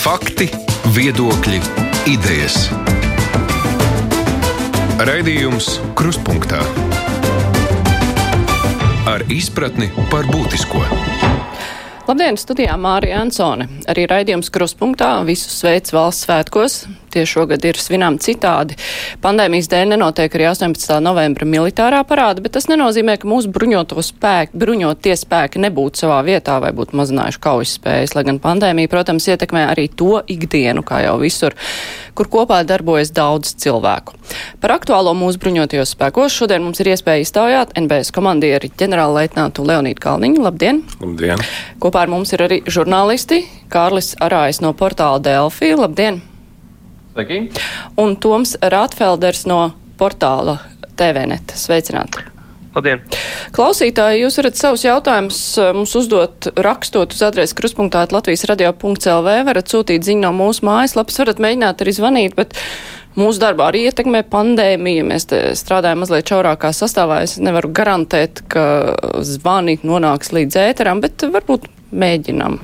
Fakti, viedokļi, idejas. Raidījums Kruspunkta ar izpratni par būtisko. Labdien, studijā Mārija Ansone. Arī raidījums Kruspunktā visus sveic valsts svētkos tieši šogad ir svinām citādi. Pandēmijas dēļ nenotiek arī 18. novembra militārā parāda, bet tas nenozīmē, ka mūsu bruņoto spēku, bruņotie spēki nebūtu savā vietā vai būtu mazinājuši kaujas spējas, lai gan pandēmija, protams, ietekmē arī to ikdienu, kā jau visur, kur kopā darbojas daudz cilvēku. Par aktuālo mūsu bruņotajos spēkos šodien mums ir iespēja iztaujāt NBS komandieri ģenerāla leitnātu Leonīdu Kalniņu. Labdien! Labdien! Kopā ar mums ir arī žurnālisti Kārlis Arājs no portāla Delfī. Labdien! Sveiki. Un Toms Rātfelders no portāla TVNet. Sveicināti! Labdien! Klausītāji, jūs varat savus jautājumus eh, mums uzdot rakstot uz adresi kruspunktā Latvijas radio.lv, varat sūtīt ziņu no mūsu mājaslapas, varat mēģināt arī zvanīt, bet mūsu darbā arī ietekmē pandēmija. Mēs strādājam mazliet šaurākā sastāvā. Es nevaru garantēt, ka zvani nonāks līdz ēteram, bet varbūt mēģinam.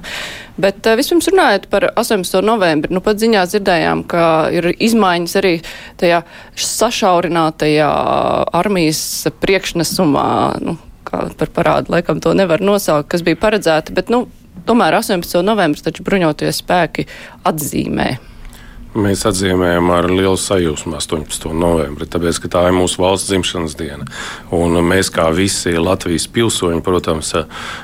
Bet uh, vispirms runājot par 18. novembri, nu pat ziņā dzirdējām, ka ir izmaiņas arī tajā sašaurinātajā armijas priekšnesumā, nu, par parādu laikam to nevar nosaukt, kas bija paredzēta, bet, nu, tomēr 18. novembris taču bruņotie spēki atzīmē. Mēs atzīmējam ar lielu sajūsmu 18. novembri, tāpēc, ka tā ir mūsu valsts dzimšanas diena. Un mēs, kā visi Latvijas pilsoņi, protams,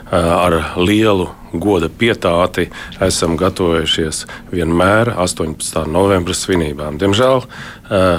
ar lielu goda pietāti esam gatavojušies vienmēr 18. novembra svinībām. Diemžēl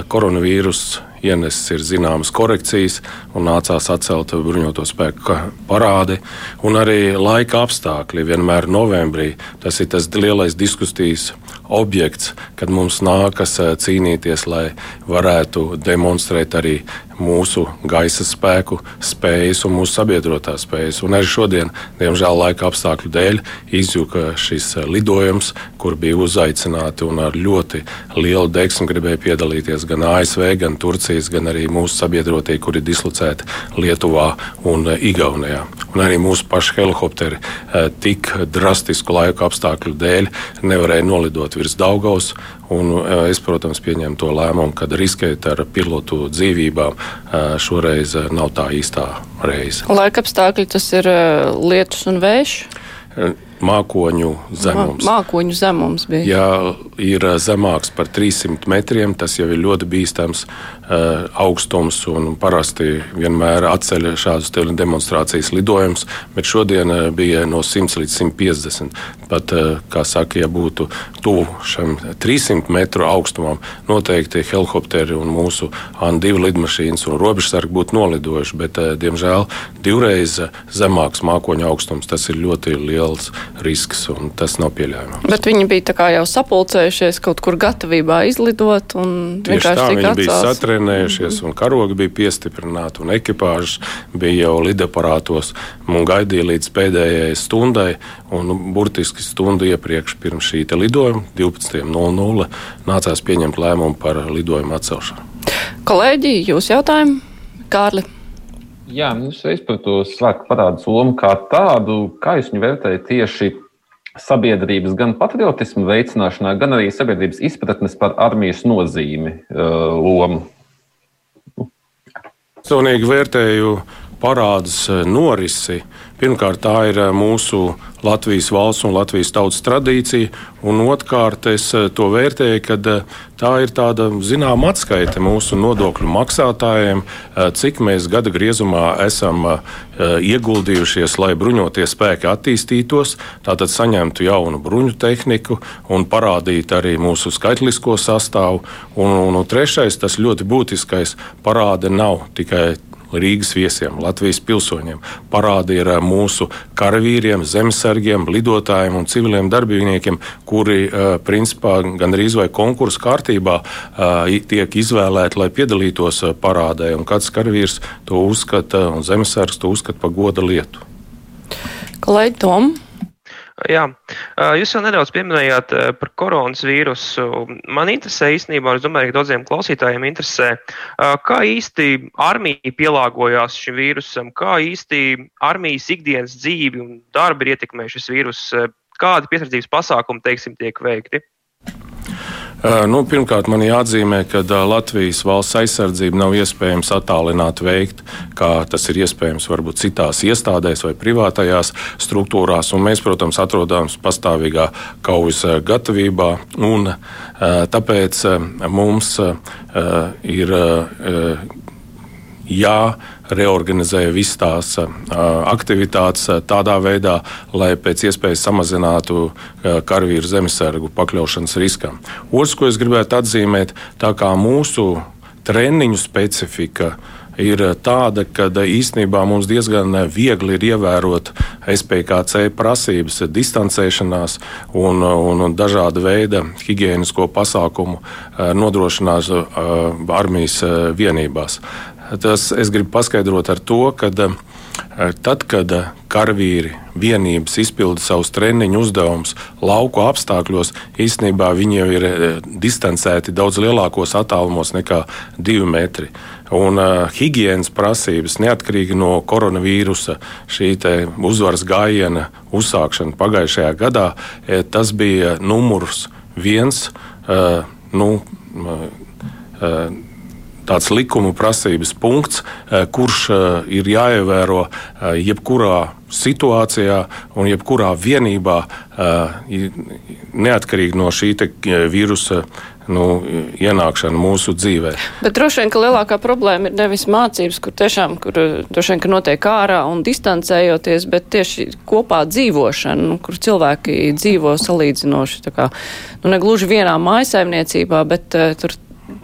koronavīrus ienesis ir zināmas korekcijas un nācās atcelt bruņoto spēku parādi. Un arī laika apstākļi vienmēr novembrī. Tas ir tas lielais diskusijas objekts, kad mums nākas cīnīties, lai varētu demonstrēt arī mūsu gaisa spēku spējas un mūsu sabiedrotā spējas. Un arī šodien, diemžēl, laika apstākļu dēļ izjuka šis eh, lidojums, kur bija uzaicināti un ar ļoti lielu deksmu gribēja piedalīties gan ASV, gan Turcijas, gan arī mūsu sabiedrotie, kuri ir dislocēti Lietuvā un eh, Igaunijā. Un arī mūsu paši helikopteri eh, tik drastisku laika apstākļu dēļ nevarēja nolidot virs Daugaus. Un es, protams, pieņēmu to lēmumu, ka riskēt ar pilotu dzīvībām šoreiz nav tā īstā reize. Laika apstākļi tas ir lietus un vējš? Mākoņu zemums. Mākoņu zemums bija. Ja ir zemāks par 300 metriem, tas jau ir ļoti bīstams uh, augstums un parasti vienmēr atceļ šādus demonstrācijas lidojumus, bet šodien uh, bija no 100 līdz 150. Pat, uh, kā saka, ja būtu tuvu šim 300 metru augstumam, noteikti helikopteri un mūsu AN2 lidmašīnas un robežsargi būtu nolidojuši, bet, diemžēl, divreiz zemāks mākoņu augstums, tas ir ļoti liels risks, un tas nav pieļaujams. Bet viņi bija jau sapulcējušies kaut kur gatavībā izlidot. Tieši tā, viņi atsās. bija satrenējušies, un karogi bija piestiprināti, un ekipāžas bija jau lidaparātos un gaidīja līdz pēdējai stundai. Un, burtiski stundu iepriekš pirms šī lidojuma, 12.00, nācās pieņemt lēmumu par lidojumu atcelšanu. Kolēģi, jūs jautājumu, Kārli? Jā, ir par to svētku parādu lomu kā tādu. Kā jūs viņu vērtējat tieši sabiedrības gan patriotismu veicināšanā, gan arī sabiedrības izpratnes par armijas nozīmi uh, lomu? Personīgi vērtēju parādus norisi. Pirmkārt, tā ir mūsu Latvijas valsts un Latvijas tautas tradīcija. Un otrkārt, es eh, to vērtēju, ka eh, tā ir tāda zināmā atskaite mūsu nodokļu maksātājiem, eh, cik mēs gada griezumā esam ieguldījušies, lai bruņotie spēki attīstītos, tātad saņemtu jaunu bruņu tehniku un parādītu arī mūsu skaitlisko sastāvu. Un, un, un trešais, tas ļoti būtiskais, parāde nav tikai Rīgas viesiem, Latvijas pilsoņiem. Parādi ir mūsu karavīriem, zemesargiem, lidotājiem un civiliem darbiniekiem, kuri principā gandrīz vai konkursu kārtībā tiek izvēlēti, lai piedalītos parādē. Un kāds karavīrs to uzskata un zemesargs to uzskata par goda lietu. Kolēģi Tom, Jā, jūs jau nedaudz pieminējāt par koronas vīrusu. Man interesē īstenībā, un es domāju, ka daudziem klausītājiem interesē, kā īsti armija pielāgojās šim vīrusam, kā īsti armijas ikdienas dzīvi un darbi ir ietekmējuši šis vīrus. kādi piesardzības pasākumi, teiksim, tiek veikti? Nu, pirmkārt, man jāatzīmē, ka Latvijas valsts aizsardzību nav iespējams attālināt veikt, kā tas ir iespējams varbūt citās iestādēs vai privātajās struktūrās. Un mēs, protams, atrodamies pastāvīgā kaujas gatavībā, un tāpēc mums ir jāreorganizē visas tās aktivitātes tādā veidā, lai pēc iespējas samazinātu karavīru zemesargu pakļaušanas riskam. Otrs, ko es gribētu atzīmēt, tā kā mūsu treniņu specifika ir tāda, ka īstenībā mums diezgan viegli ir ievērot SPKC prasības, distancēšanās un, un dažāda veida higiēnisko pasākumu nodrošināšanu armijas vienībās. Tas es gribu paskaidrot ar to, ka eh, tad, kad karavīri vienības izpilda savus treniņu uzdevumus lauku apstākļos, īstenībā viņi jau ir eh, distancēti daudz lielākos attālumos nekā divi metri. Un uh, higiēnas prasības, neatkarīgi no koronavīrusa, šī uzvaras gājiena uzsākšana pagājušajā gadā, tas bija numurs viens. Uh, nu, uh, tāds likuma prasības punkts, eh, kurš eh, ir jāievēro eh, jebkurā situācijā un jebkurā vienībā, neatkarīgi no šī vīrusa nu, ienākšana mūsu dzīvē. Bet droši vien, ka lielākā problēma ir nevis mācības, kur tiešām kur, droši vien, ka notiek ārā un distancējoties, bet tieši kopā dzīvošana, nu, kur cilvēki dzīvo salīdzinoši, tā kā, nu, ne gluži vienā mājasaimniecībā, bet uh, tur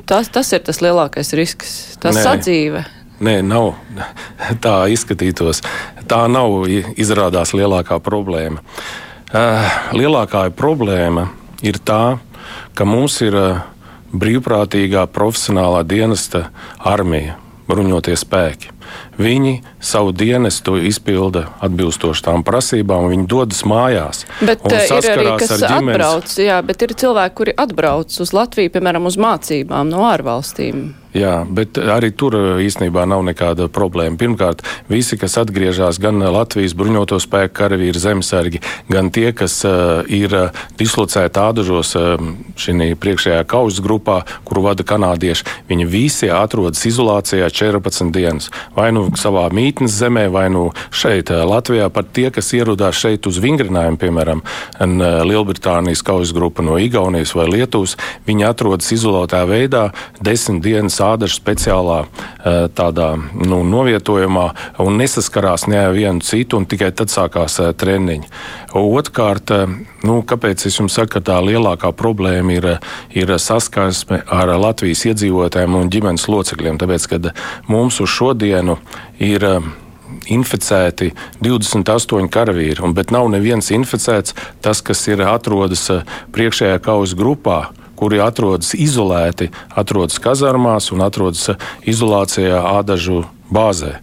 Tas, tas ir tas lielākais risks, tas Nē. sadzīve. Nē, nav tā izskatītos. Tā nav izrādās lielākā problēma. Eh, lielākā problēma ir tā, ka mums ir eh, brīvprātīgā profesionālā dienesta armija, bruņotie spēki. Viņi savu dienestu izpilda atbilstoši tām prasībām, viņi dodas mājās. Bet ir arī kas ģimenes... atbrauc, jā, bet ir cilvēki, kuri atbrauc uz Latviju, piemēram, uz mācībām no ārvalstīm. Jā, bet arī tur uh, īstenībā nav nekāda problēma. Pirmkārt, visi, kas atgriežas gan Latvijas bruņoto spēku karavīri, zemesargi, gan tie, kas uh, ir dislocēti ādažos uh, šī priekšējā kaujas grupā, kuru vada kanādieši, viņi visi atrodas izolācijā 14 dienas. Vai nu savā mītnes zemē, vai nu šeit, uh, Latvijā. Pat tie, kas ierodās šeit uz vingrinājumu, piemēram, uh, Lielbritānijas kaujas grupa no Igaunijas vai Lietuvas, viņi atrodas izolētā veidā desmit dienas sādažu speciālā eh, tādā nu, novietojumā un nesaskarās ne ar vienu citu, un tikai tad sākās eh, treniņi. Otrkārt, eh, nu, kāpēc es jums saku, ka tā lielākā problēma ir, ir saskarsme ar Latvijas iedzīvotājiem un ģimenes locekļiem? Tāpēc, kad mums uz šodienu ir inficēti 28 karavīri, bet nav neviens inficēts, tas, kas ir atrodas priekšējā kaujas grupā kuri atrodas izolēti, atrodas kazarmās un atrodas izolācijā ādažu bāzē.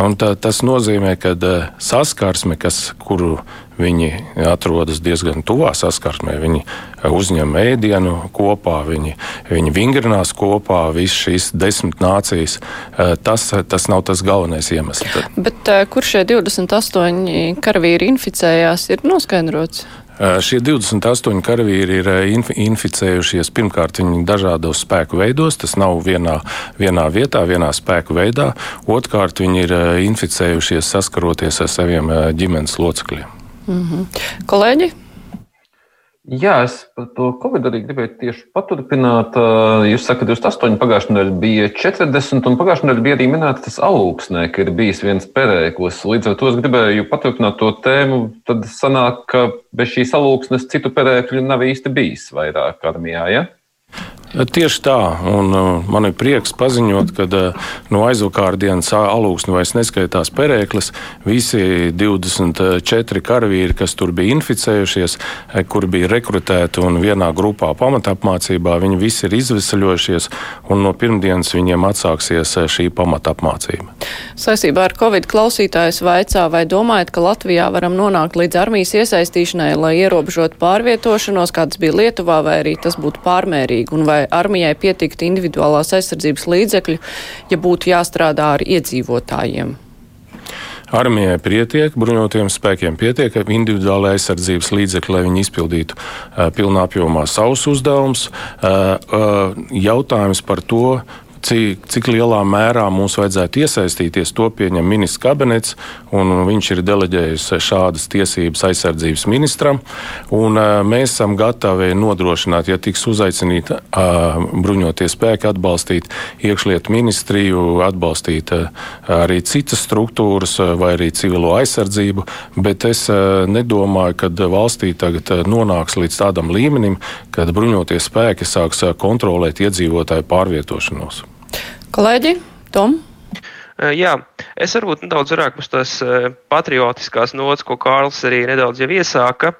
Un tā, tas nozīmē, ka saskarsme, kas, kuru viņi atrodas diezgan tuvā saskarsmē, viņi uzņem ēdienu kopā, viņi, viņi vingrinās kopā, visas šīs desmit nācijas. Tas, tas nav tas galvenais iemesls. Bet kur šie 28 karavīri inficējās, ir noskaidrots? Šie 28 karavīri ir inficējušies pirmkārt viņi dažādos spēku veidos, tas nav vienā, vienā vietā, vienā spēku veidā. Otrkārt, viņi ir inficējušies saskaroties ar saviem ģimenes locekļiem. Mm -hmm. Kolēģi, Jā, es par to Covid arī gribēju tieši paturpināt. Jūs sakat, 28, pagājušajā nedēļā bija 40, un pagājušajā nedēļā bija arī minēts tas augsnē, ka ir bijis viens perēklis. Līdz ar to es gribēju paturpināt to tēmu. Tad sanāk, ka bez šīs alūksnes citu perēkļu nav īsti bijis vairāk armijā. Ja? Tieši tā, un uh, man ir prieks paziņot, ka uh, no aizvakardienas alūksne vairs neskaitās perēklis. Visi 24 karavīri, kas tur bija inficējušies, eh, kuri bija rekrutēti un vienā grupā pamatapmācībā, viņi visi ir izvesaļojušies, un no pirmdienas viņiem atsāksies eh, šī pamatapmācība. Saistībā ar Covid klausītājs vaicā, vai domājat, ka Latvijā varam nonākt līdz armijas iesaistīšanai, lai ierobežotu pārvietošanos, kāds bija Lietuvā, vai arī tas būtu pārmērīgi, lai armijai pietiktu individuālās aizsardzības līdzekļu, ja būtu jāstrādā ar iedzīvotājiem? Armijai pietiek, bruņotiem spēkiem pietiek individuāla aizsardzības līdzekļi, lai viņi izpildītu pilnā apjomā savus uzdevumus. Jautājums par to, cik, cik lielā mērā mums vajadzētu iesaistīties, to pieņem ministrs kabinets, un viņš ir deleģējis šādas tiesības aizsardzības ministram. Un, mēs esam gatavi nodrošināt, ja tiks uzaicināti bruņotie spēki, atbalstīt iekšlietu ministriju, atbalstīt arī citas struktūras vai arī civilo aizsardzību, bet es nedomāju, ka valstī tagad nonāks līdz tādam līmenim, kad bruņotie spēki sāks kontrolēt iedzīvotāju pārvietošanos. Kolēģi, Tom? Jā, es varbūt nedaudz vairāk uz tās patriotiskās nots, ko Kārls arī nedaudz jau iesāka.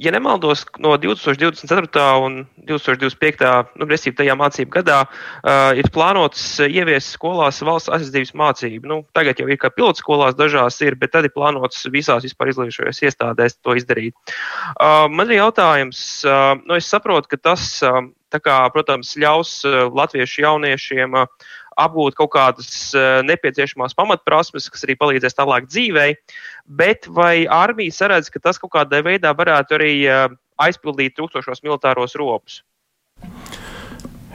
Ja nemaldos, no 2024. un 2025. Nu, restīvi tajā mācību gadā uh, ir plānots ieviest skolās valsts aizsardzības mācību. Nu, tagad jau ir kā pilotskolās dažās ir, bet tad ir plānots visās vispār izglītošajās iestādēs to izdarīt. Uh, man ir jautājums, uh, nu, es saprotu, ka tas uh, kā, protams, ļaus eh, latviešu jauniešiem eh, apgūt kaut kādas eh, nepieciešamās pamatprasmes, kas arī palīdzēs tālāk dzīvē. Bet vai armija saredz, ka tas kaut kādā veidā varētu arī aizpildīt trūkstošos militāros ropus?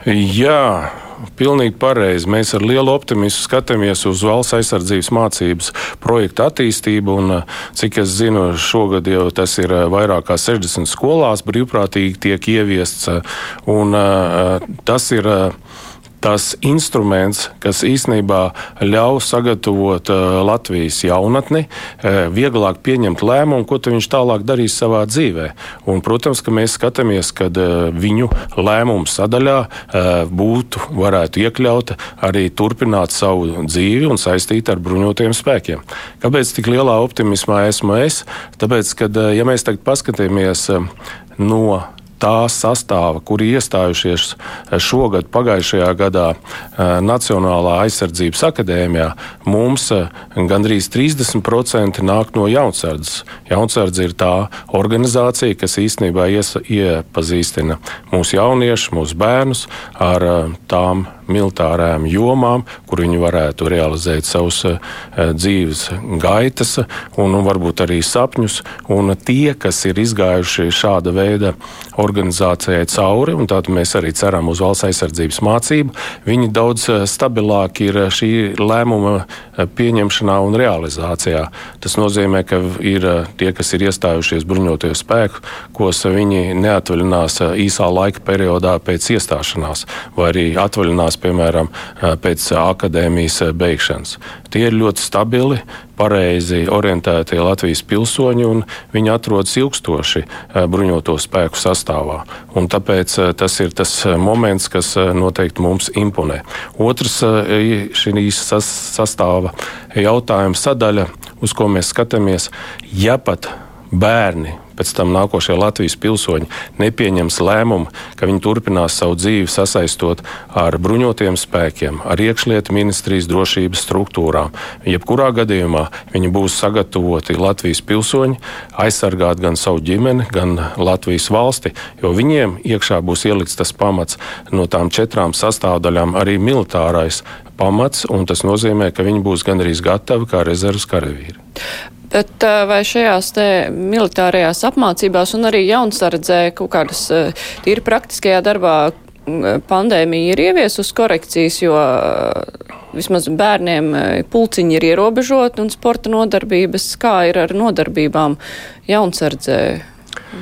Jā, pilnīgi pareizi. Mēs ar lielu optimismu skatāmies uz valsts aizsardzības mācības projektu attīstību. Un, cik es zinu, šogad jau tas ir vairāk kā 60 skolās brīvprātīgi tiek ieviests. Un, tas ir tas instruments, kas īsnībā ļauj sagatavot uh, Latvijas jaunatni, uh, vieglāk pieņemt lēmumu, ko viņš tālāk darīs savā dzīvē. Un, protams, ka mēs skatāmies, ka uh, viņu lēmumu sadaļā būtu, varētu iekļaut arī turpināt savu dzīvi un saistīt ar bruņotiem spēkiem. Kāpēc tik lielā optimismā esmu es? Tāpēc, ka, ja mēs tagad paskatāmies no tā sastāva, kuri iestājušies eh, šogad, pagājušajā gadā eh, Nacionālā aizsardzības akadēmijā, mums eh, gandrīz 30% nāk no jaunsardzes. Jaunsardze ir tā organizācija, kas īstenībā iepazīstina mūsu jauniešus, mūsu bērnus ar tām militārām jomām, kur viņi varētu realizēt savus dzīves gaitas un, un varbūt arī sapņus. Un tie, kas ir izgājuši šāda veida organizācijai cauri, un tātad mēs arī ceram uz valsts aizsardzības mācību, viņi daudz eh, stabilāki ir eh, šī lēmuma eh, pieņemšanā un realizācijā. Tas nozīmē, ka ir tie, kas ir iestājušies bruņotajos spēkos, viņi neatvaļinās īsā laika periodā pēc iestāšanās, vai arī atvaļinās, piemēram, pēc akadēmijas beigšanas. Tie ir ļoti stabili, pareizi orientētie Latvijas pilsoņi, un viņi atrodas ilgstoši bruņoto spēku sastāvā. Un tāpēc tas ir tas moments, kas noteikti mums imponē. Otrs šīs sastāva jautājuma sadaļa, uz ko mēs skatāmies, ja pat bērni pēc tam nākošie Latvijas pilsoņi nepieņems lēmumu, ka viņi turpinās savu dzīvi sasaistot ar bruņotiem spēkiem, ar iekšlietu ministrijas drošības struktūrām. Jebkurā gadījumā viņi būs sagatavoti Latvijas pilsoņi aizsargāt gan savu ģimeni, gan Latvijas valsti, jo viņiem iekšā būs ielikts tas pamats no tām četrām sastāvdaļām, arī militārais pamats, un tas nozīmē, ka viņi būs gandrīz gatavi kā rezerves karavīri. Bet vai šajās te militārajās apmācībās un arī jaunsardzē kaut kādas tīri praktiskajā darbā pandēmija ir ieviesus korekcijas, jo vismaz bērniem pulciņi ir ierobežoti un sporta nodarbības, kā ir ar nodarbībām jaunsardzē?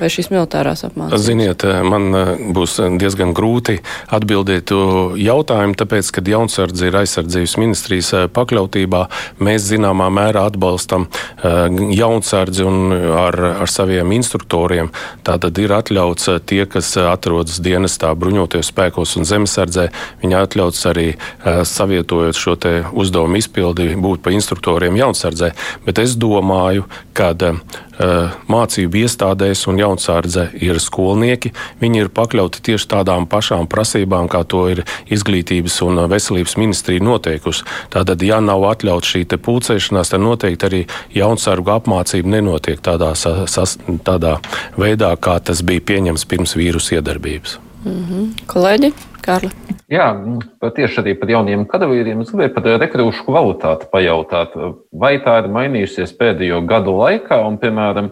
Vai šīs militārās apmācības? Ziniet, man eh, būs diezgan grūti atbildēt jautājumu, tāpēc, ka jaunsardze ir aizsardzības ministrijas eh, pakļautībā. Mēs zināmā mērā atbalstam eh, jaunsardzi un ar, ar saviem instruktoriem. Tātad ir atļauts tie, kas atrodas dienestā bruņoties spēkos un zemesardzē, viņi atļauts arī savietojot šo te uzdevumu izpildi būt pa instruktoriem jaunsardzē. Bet es domāju, ka mācību iestādēs un jaunsārdze ir skolnieki. Viņi ir pakļauti tieši tādām pašām prasībām, kā to ir izglītības un veselības ministrija noteikusi. Tātad, ja nav atļauts šī pulcēšanās, tad noteikti arī jaunsargu apmācība nenotiek tādā, sas, tādā veidā, kā tas bija pieņemts pirms vīrusu iedarbības. Mm -hmm. Kolēģi, Kārli. Jā, tieši arī par jauniem karavīriem. Es gribēju par rekrūšu kvalitāti pajautāt. Vai tā ir mainījusies pēdējo gadu laikā, un, piemēram,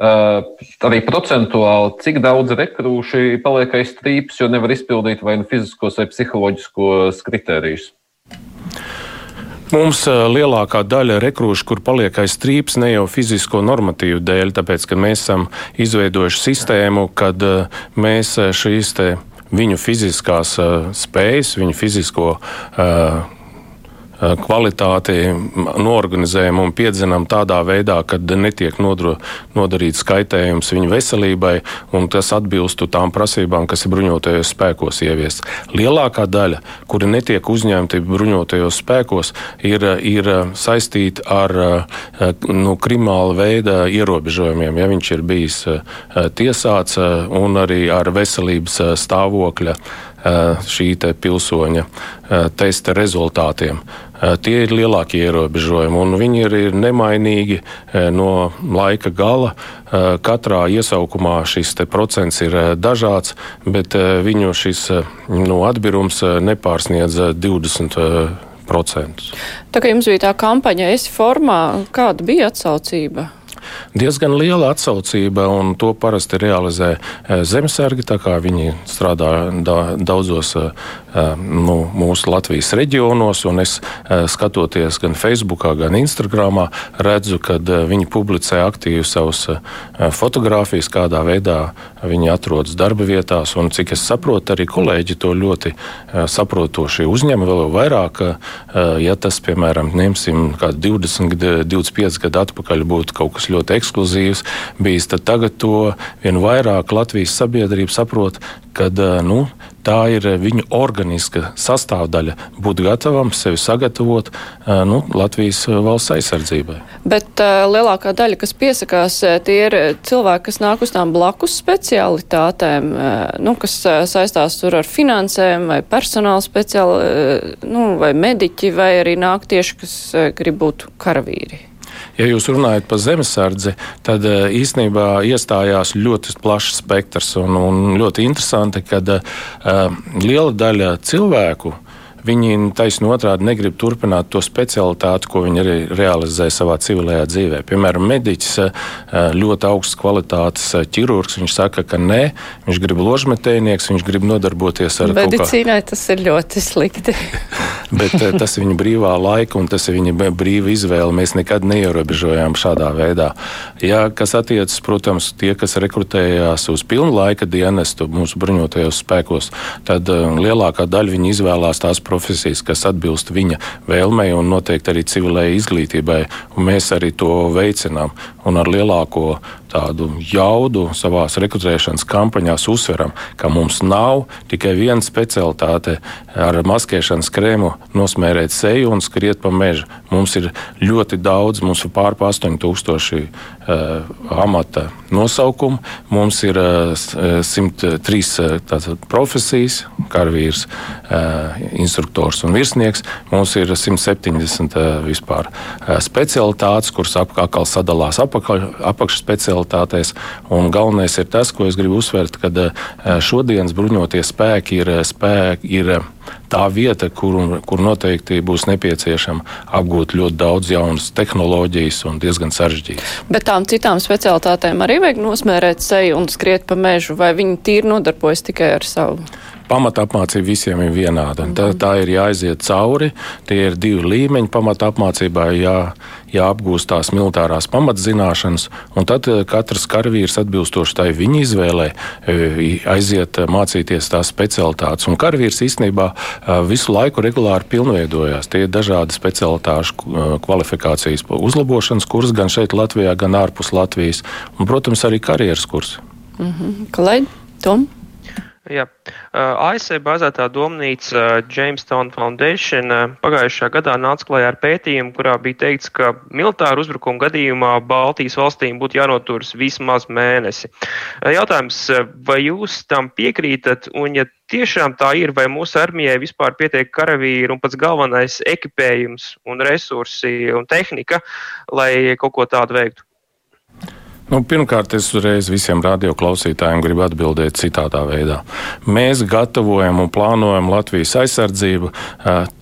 arī procentuāli, cik daudz rekrūši paliek aiz strīpes, jo nevar izpildīt vai nu fiziskos vai psiholoģiskos kritērijus? Mums lielākā daļa rekrūšu, kur paliek aiz strīpas, ne jau fizisko normatīvu dēļ, tāpēc, ka mēs esam izveidojuši sistēmu, kad mēs šīs te viņu fiziskās spējas, viņu fizisko uh, kvalitāti norganizējam un piedzinām tādā veidā, ka netiek nodro, nodarīts kaitējums viņu veselībai, un tas atbilstu tām prasībām, kas ir bruņotajos spēkos ieviestas. Lielākā daļa, kuri netiek uzņemti bruņotajos spēkos, ir, ir saistīti ar eh, nu, krimināla veida ierobežojumiem. Ja viņš ir bijis eh, tiesāts un arī ar veselības stāvokļa šī pilsoņa testa rezultātiem. Tie ir lielākie ierobežojumi, un viņi ir, ir nemainīgi no laika gala. Katrā iesaukumā šis procents ir dažāds, bet viņu šis nu, atbirums nepārsniedz 20%. Tā kā jums bija tā kampaņa, esi formā, kāda bija atsaucība? Diezgan liela atsaucība, un to parasti realizē e, zemesargi. Viņi strādā da, daudzos e, e, nu, mūsu Latvijas reģionos, un es skatoties gan Facebook, gan Instagram, redzu, ka viņi publicē aktīvi savus fotogrāfijas, kādā veidā viņi atrodas darba vietās. Un, cik es saprotu, arī kolēģi to ļoti saprotoši uzņem vēl vairāk. Ja tas, piemēram, ņemsim kādu 20, 25 gadu atpakaļ, būtu kaut kas ļoti ekskluzīvs bijis, tad tagad to vien vairāk Latvijas sabiedrība saprot, ka nu, tā ir viņu organiska sastāvdaļa būt gatavam sevi sagatavot nu, Latvijas valsts aizsardzībai. Bet uh, lielākā daļa, kas piesakās, tie ir cilvēki, kas nāk uz tām blakus specialitātēm, nu, kas saistās tur ar finansēm vai personāla speciāli, nu, vai mediķi, vai arī nāk tieši, kas grib būt karavīri. Ja jūs runājat par zemesardzi, tad eh, īstenībā iestājās ļoti plašs spektrs un, un ļoti interesanti, ka uh, eh, liela daļa cilvēku Viņi taisnība otrādi negrib turpināt to specialitāti, ko viņi arī realizē savā civilajā dzīvē. Piemēram, mediķis, eh, ļoti augsts kvalitātes eh, ķirurgs, viņš saka, ka nē, viņš grib ložmetējnieks, viņš grib nodarboties ar medicīnai. Kā... Tas ir ļoti slikti. Bet eh, tas ir viņa brīvā laika un tas ir viņa brīva izvēle. Mēs nekad neierobežojām šādā veidā. Ja, kas attiecas, protams, tie, kas rekrutējās uz pilnu laika dienestu mūsu bruņotajos spēkos, tad lielākā daļa viņi izvēlās tās profesijas, kas atbilst viņa vēlmei un noteikti arī civilai izglītībai. Mēs arī to veicinām un ar lielāko tādu jaudu savā rekrutēšanas kampaņās uzsveram, ka mums nav tikai viena specialitāte ar maskēšanas krēmu nosmērēt seju un skriet pa mežu. Mums ir ļoti daudz, mums ir pār 8000 uh, amata nosaukumu, mums ir uh, 103 uh, profesijas, karavīrs, uh, instruktors un virsnieks. Mums ir 170 uh, vispār uh, specialitātes, kuras atkal sadalās apakšspecialitātēs. Galvenais ir tas, ko es gribu uzsvērt, ka uh, šodienas bruņotie spēki ir, spēki, ir tā vieta, kur, kur noteikti būs nepieciešama apgūt ļoti daudz jaunas tehnoloģijas un diezgan sarežģītas. Bet tām citām specialitātēm arī vajag nosmērēt seju un skriet pa mežu, vai viņi tīri nodarbojas tikai ar savu? Pamatapmācība visiem ir vienāda. Tā, tā ir jāiziet cauri. Tie ir divi līmeņi pamatapmācībā, jā, jāapgūst tās militārās pamatzināšanas, un tad eh, katrs karavīrs atbilstoši tai viņa izvēlē eh, aiziet eh, mācīties tās specialitātes. Un karavīrs īstenībā visu laiku regulāri pilnveidojās. Tie ir dažādi specialitāšu kvalifikācijas uzlabošanas kursi gan šeit Latvijā, gan ārpus Latvijas, un, protams, arī karjeras kursi. Mm -hmm. Kolēģi, Tom? Jā. ASV bāzētā domnīca Jamestown Foundation pagājušā gadā nāca klajā ar pētījumu, kurā bija teikts, ka militāru uzbrukumu gadījumā Baltijas valstīm būtu jānoturas vismaz mēnesi. Jautājums, vai jūs tam piekrītat, un ja tiešām tā ir, vai mūsu armijai vispār pietiek karavīri un pats galvenais ekipējums un resursi un tehnika, lai kaut ko tādu veiktu? Nu, pirmkārt, es uzreiz visiem radioklausītājiem gribu atbildēt citādā veidā. Mēs gatavojam un plānojam Latvijas aizsardzību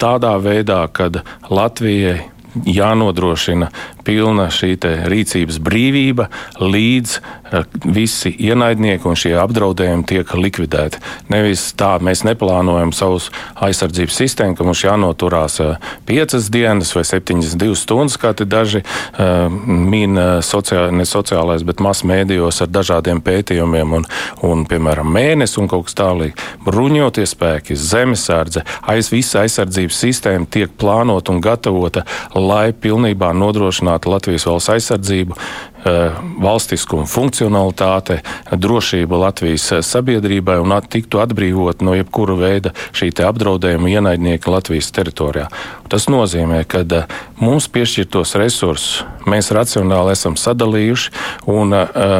tādā veidā, kad Latvijai jānodrošina pilna šī rīcības brīvība, līdz uh, visi ienaidnieki un šie apdraudējumi tiek likvidēti. Nevis tā, mēs neplānojam savus aizsardzības sistēmu, ka mums jānoturās uh, piecas dienas vai 72 stundas, kā te daži uh, min sociāl, ne sociālais, bet masu mēdījos ar dažādiem pētījumiem un, un piemēram, mēnesi un kaut kas tālīgs. Bruņotie spēki, zemesardze, aiz visa aizsardzības sistēma tiek plānota un gatavota, lai pilnībā nodrošinātu Latvijas valsts aizsardzību, valstiskuma funkcionalitāte, drošība Latvijas eh, sabiedrībai un tiktu atbrīvot no jebkura veida šī apdraudējuma ienaidnieka Latvijas teritorijā. Tas nozīmē, ka eh, mums piešķirtos resursus mēs racionāli esam sadalījuši un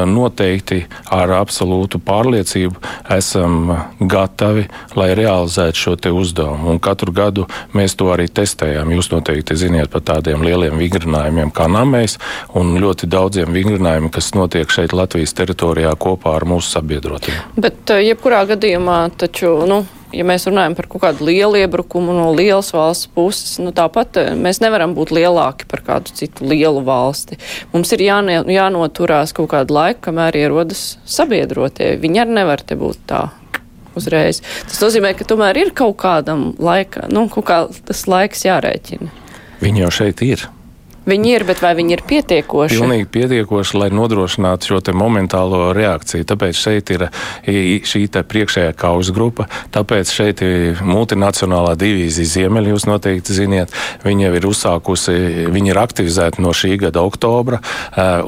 noteikti ar absolūtu pārliecību esam gatavi, lai realizētu šo uzdevumu. Un katru gadu mēs to arī testējam. Jūs noteikti ziniet par tādiem lieliem vingrinājumiem kā Namēs un ļoti daudziem tiem vingrinājumiem, kas notiek šeit Latvijas teritorijā kopā ar mūsu sabiedrotiem. Bet eh, jebkurā gadījumā taču, nu, ja mēs runājam par kaut kādu lielu iebrukumu no lielas valsts puses, nu tāpat eh, mēs nevaram būt lielāki par kādu citu lielu valsti. Mums ir jāne, jānoturās kaut kādu laiku, kamēr ierodas sabiedrotie. Viņi arī nevar te būt tā. Uzreiz. Tas nozīmē, ka tomēr ir kaut kādam laika, nu, kaut kā tas laiks jārēķina. Viņi jau šeit ir. Viņi ir, bet vai viņi ir pietiekoši? Pilnīgi pietiekoši, lai nodrošinātu šo momentālo reakciju. Tāpēc šeit ir šī priekšējā kaujas grupa, tāpēc šeit ir multinacionālā divīzija Ziemeļa, jūs noteikti ziniet. Viņa jau ir uzsākusi, viņa ir aktivizēta no šī gada oktobra,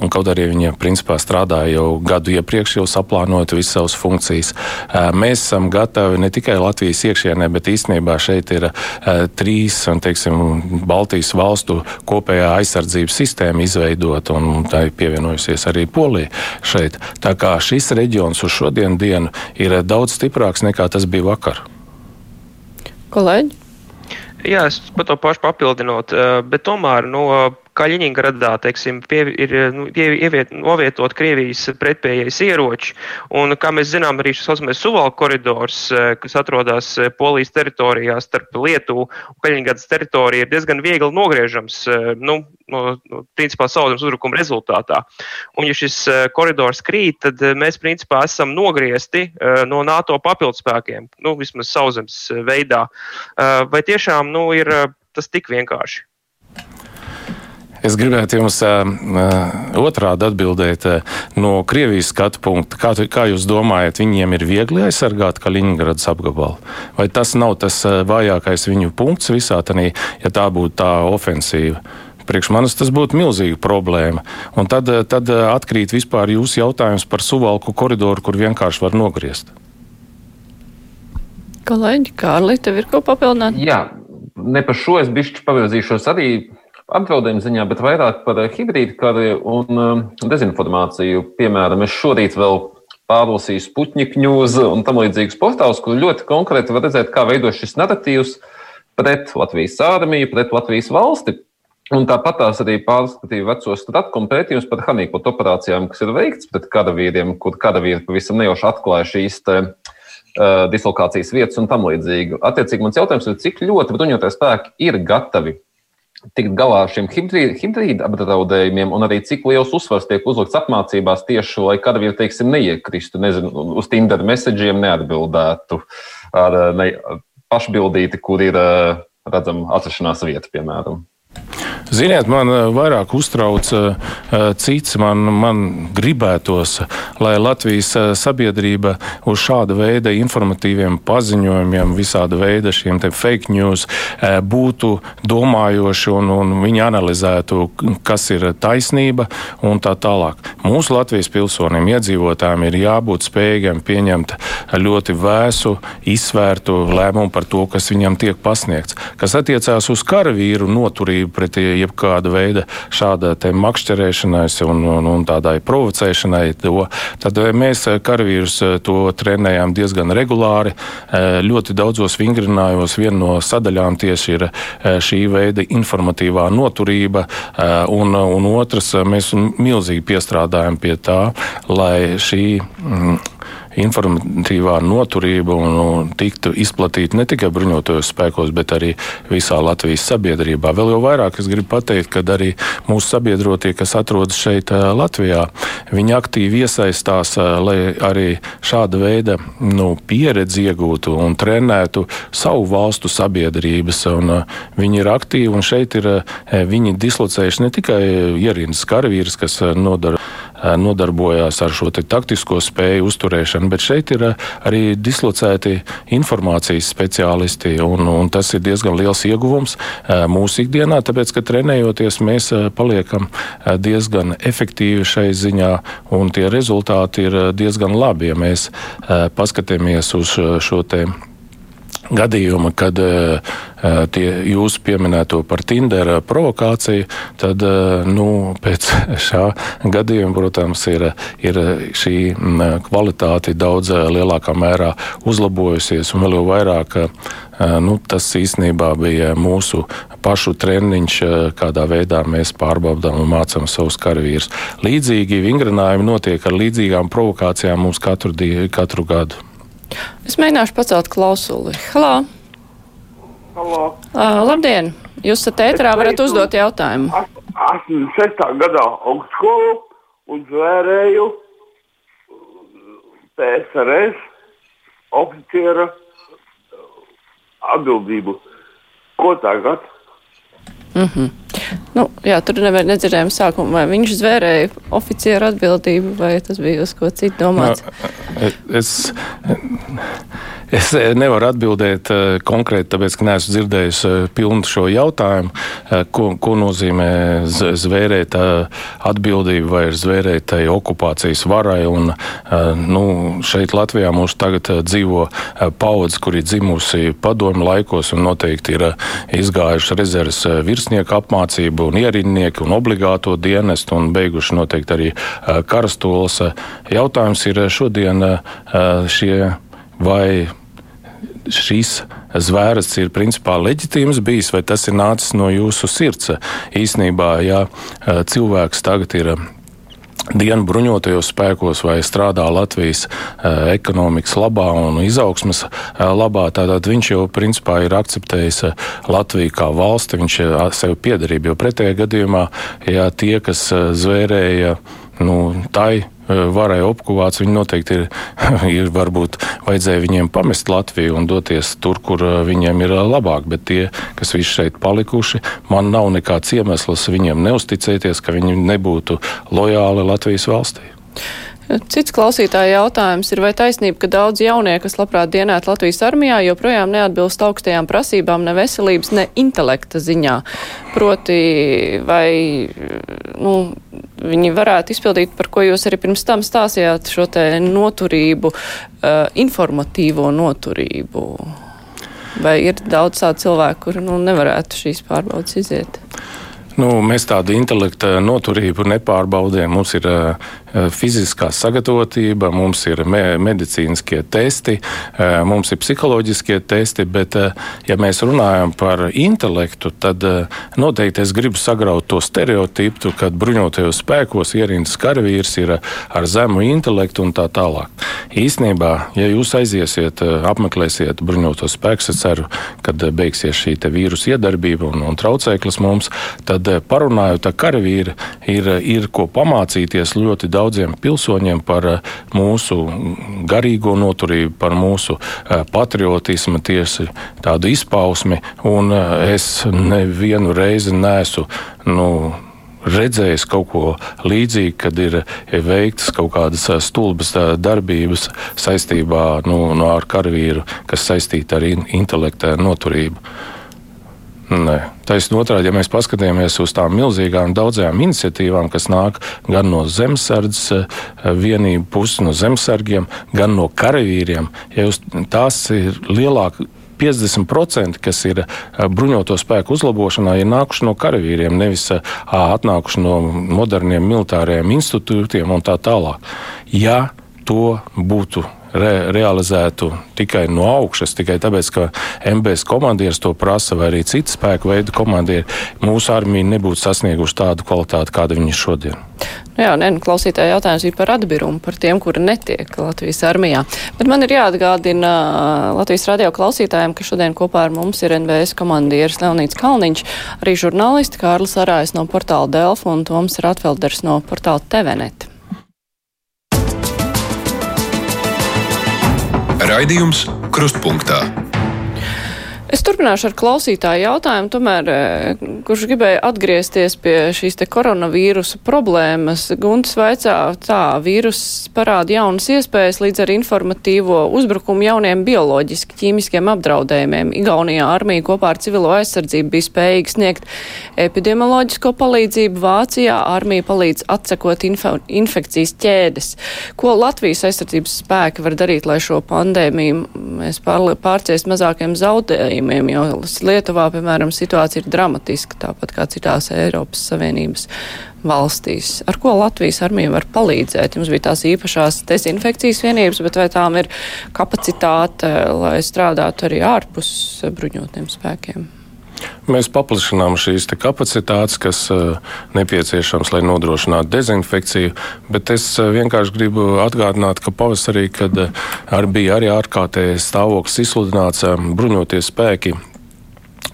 un kaut arī viņa principā strādāja jau gadu iepriekš, jau saplānojot visas savas funkcijas. Mēs esam gatavi ne tikai Latvijas iekšienē, bet īstenībā šeit ir trīs, teiksim, Baltijas valstu kopējā aizsardzība aizsardzības sistēma izveidota, un tā ir pievienojusies arī Polija šeit. Tā kā šis reģions uz šodienu dienu ir daudz stiprāks nekā tas bija vakar. Kolēģi? Jā, es par to pašu papildinot, eh, bet tomēr no nu, Kaļiņgradā teiksim, pie, ir nu, ieviet, novietot Krievijas pretpējais ieroči. Un, kā mēs zinām, arī šis saucamais Suvalku koridors, eh, kas atrodas eh, Polijas teritorijā starp Lietuvu un Kaļiņgradas teritoriju, ir diezgan viegli nogriežams eh, nu, no, no principā sauszemes uzbrukuma rezultātā. Un, ja šis koridors krīt, tad mēs principā esam nogriezti no NATO papildspēkiem, nu, vismaz sauszemes veidā. Vai tiešām nu, ir tas tik vienkārši? Es gribētu jums uh, otrādi atbildēt uh, no Krievijas skatu punkta. Kā, kā jūs domājat, viņiem ir viegli aizsargāt Kaļiņgradas apgabalu? Vai tas nav tas uh, vājākais viņu punkts visā tādā, ja tā būtu tā ofensīva? Priekš manis tas būtu milzīga problēma. Un tad, tad atkrīt vispār jūsu jautājums par suvalku koridoru, kur vienkārši var nogriezt. Kolēģi, Kārli, tev ir ko papildināt? Jā, ne par šo es bišķi pavirzīšos arī apdraudējumu ziņā, bet vairāk par hibrīdu karu un um, dezinformāciju. Piemēram, es šorīt vēl pārlasīju Sputņika ņūz un tam līdzīgus portālus, kur ļoti konkrēti var redzēt, kā veido šis narratīvs pret Latvijas armiju, pret Latvijas valsti. Un tāpat tās arī pārskatīja vecos stratkom pētījumus par Hanīkot operācijām, kas ir veikts pret karavīriem, kur karavīri pavisam nejauši atklāja šīs te, uh, dislokācijas vietas un tam līdzīgi. Attiecīgi, mans jautājums ir, cik ļoti bruņoties spēki ir gatavi tikt galā ar šiem hibrīda apdraudējumiem, un arī cik liels uzsvars tiek uzlikts apmācībās tieši, lai karavīri, teiksim, neiekristu, nezinu, uz Tinder message'iem neatbildētu ar ne, pašbildīti, kur ir redzama atrašanās vieta, piemēram. Ziniet, man eh, vairāk uztrauc uh, cits. Man, man gribētos, lai Latvijas sabiedrība uz šāda veida informatīviem paziņojumiem, visāda veida šiem fake news uh, būtu domājoši un, un viņi analizētu, kas ir taisnība un tā tālāk. Mūsu Latvijas pilsoniem, iedzīvotājiem ir jābūt spējīgiem pieņemt ļoti vēsu, izsvērtu lēmumu par to, kas viņam tiek pasniegts. Kas attiecās uz karavīru noturību pret jebkāda veida šāda makšķerēšanai un, un, un tādai provocēšanai, to, tad mēs karavīrus to trenējām diezgan regulāri. Ļoti daudzos vingrinājos viena no sadaļām tieši ir šī veida informatīvā noturība, un, un otrs, mēs milzīgi piestrādājam pie tā, lai šī mm, informatīvā noturība un, un tiktu izplatīta ne tikai bruņotajos spēkos, bet arī visā Latvijas sabiedrībā. Vēl jau vairāk es gribu pateikt, ka arī mūsu sabiedrotie, kas atrodas šeit Latvijā, viņi aktīvi iesaistās, lai arī šāda veida nu, pieredzi iegūtu un trenētu savu valstu sabiedrības. Un, viņi ir aktīvi un šeit ir viņi dislocējuši ne tikai ierīnas karavīrus, kas nodara nodarbojās ar šo taktisko spēju uzturēšanu, bet šeit ir arī dislocēti informācijas speciālisti, un, un tas ir diezgan liels ieguvums mūsu ikdienā, tāpēc, ka trenējoties mēs paliekam diezgan efektīvi šai ziņā, un tie rezultāti ir diezgan labi, ja mēs paskatāmies uz šo tēmu gadījuma, kad uh, tie jūsu pieminēto par Tinder provokāciju, tad nu, pēc šā gadījuma, protams, ir, ir šī kvalitāte daudz lielākā mērā uzlabojusies un vēl jau vairāk. Nu, tas īstenībā bija mūsu pašu treniņš, kādā veidā mēs pārbaudām un mācām savus karavīrus. Līdzīgi vingrinājumi notiek ar līdzīgām provokācijām mums katru, katru gadu. Es mēģināšu pacelt klausuli. Halo! Halo. Uh, labdien! Jūs esat ēterā, varat uzdot jautājumu. 86. gadā augstskolu un zvērēju PSRS oficiera atbildību. Ko tagad? Mm -hmm. Nu, jā, tur nevar nedzirdējām sākumu, vai viņš zvērēja oficieru atbildību, vai tas bija uz ko citu domāts. No, es, Es eh, nevaru atbildēt eh, konkrēti, tāpēc, ka neesmu dzirdējis eh, pilnu šo jautājumu, ko, ko nozīmē zvērēt atbildību vai zvērēt tai okupācijas varai. Un, nu, šeit Latvijā mums tagad dzīvo paudze, kur ir dzimusi padomu laikos un noteikti ir izgājuši rezerves virsnieku apmācību un ierindnieki un obligāto dienestu un beiguši noteikti arī karastolas. Jautājums ir šodien šie vai šīs zvēras ir principā leģitīms bijis, vai tas ir nācis no jūsu sirds? Īsnībā, ja eh, cilvēks tagad ir eh, dienu bruņotajos spēkos vai strādā Latvijas uh, ekonomikas labā un izaugsmas labā, tad viņš jau principā ir akceptējis Latviju kā valsti, viņš sev piederību, jo pretējā gadījumā, ja tie, kas zvērēja nu, tai varai opkuvāts, viņi noteikti ir, ir varbūt vajadzēja viņiem pamest Latviju un doties tur, kur viņiem ir labāk, bet tie, kas visi šeit palikuši, man nav nekāds iemesls viņiem neusticēties, ka viņi nebūtu lojāli Latvijas valstī. Cits klausītāja jautājums ir, vai taisnība, ka daudz jaunie, kas labprāt dienētu Latvijas armijā, joprojām neatbilst augstajām prasībām ne veselības, ne intelekta ziņā? Proti, vai nu, viņi varētu izpildīt, par ko jūs arī pirms tam stāstījāt, šo te noturību, uh, informatīvo noturību? Vai ir daudz tādu cilvēku, kuri nu, nevarētu šīs pārbaudas iziet? Nu, mēs tādu intelektu noturību nepārbaudām. Mums ir uh, fiziskā sagatavotība, mums ir me medicīniskie testi, uh, mums ir psiholoģiskie testi, bet, uh, ja mēs runājam par intelektu, tad noteikti es gribu sagraut to stereotipu, ka bruņotajos spēkos ierīnas karavīrs ir ar zemu intelektu un tā tālāk. Īsnībā, ja jūs aiziesiet, apmeklēsiet bruņotos spēkus, es ceru, kad beigsies šī vīrusu iedarbība un, un traucēklis mums, tad eh, parunājot ar karavīru, ir, ir ko pamācīties ļoti daudziem pilsoņiem par eh, mūsu garīgo noturību, par mūsu eh, patriotismu, tieši tādu izpausmi. Un es nevienu reizi nesu. Nu, redzējis kaut ko līdzīgu, kad ir veiktas kaut kādas stulbas darbības saistībā nu, no ar karavīru, kas saistīta ar intelektu noturību. Nē. Taisnība otrādi, ja mēs paskatāmies uz tām milzīgām daudzajām iniciatīvām, kas nāk gan no zemesardzes eh, vienību puses, no zemesargiem, gan no karavīriem, ja tās ir lielākas 50%, kas ir bruņoto spēku uzlabošanā, ir nākuši no karavīriem, nevis atnākuši no moderniem militāriem institūtiem un tā tālāk. Ja to būtu re, realizētu tikai no augšas, tikai tāpēc, ka MBS komandieris to prasa, vai arī citu spēku veidu komandieri, mūsu armija nebūtu sasnieguši tādu kvalitāti, kāda viņi ir šodien. Nu jā, nē, nu, klausītāja jautājums bija par atbirumu, par tiem, kuri netiek Latvijas armijā. Bet man ir jāatgādina Latvijas radio klausītājiem, ka šodien kopā ar mums ir NVS komandieris Leonīts Kalniņš, arī žurnālisti Kārlis Arājs no portāla Delfa un Toms Ratfelders no portāla TVNet. Raidījums Krustpunktā. Es turpināšu ar klausītāju jautājumu, tomēr, eh, kurš gribēja atgriezties pie šīs te koronavīrusa problēmas. Guntis vaicā, tā vīrus parāda jaunas iespējas līdz ar informatīvo uzbrukumu jauniem bioloģiski ķīmiskiem apdraudējumiem. Igaunijā armija kopā ar civilo aizsardzību bija spējīga sniegt epidemioloģisko palīdzību. Vācijā armija palīdz atsekot info, infekcijas ķēdes. Ko Latvijas aizsardzības spēki var darīt, lai šo pandēmiju mēs pārciest mazākiem zaudējumiem? Gadījumiem, jo Lietuvā, piemēram, situācija ir dramatiska, tāpat kā citās Eiropas Savienības valstīs. Ar ko Latvijas armija var palīdzēt? Jums bija tās īpašās dezinfekcijas vienības, bet vai tām ir kapacitāte, lai strādātu arī ārpus bruņotiem spēkiem? Mēs paplašinām šīs kapacitātes, kas uh, nepieciešams, lai nodrošinātu dezinfekciju. Bet es uh, vienkārši gribu atgādināt, ka pavasarī, kad uh, ar bija arī ārkārtējais stāvoklis izsludināts, bruņoties spēki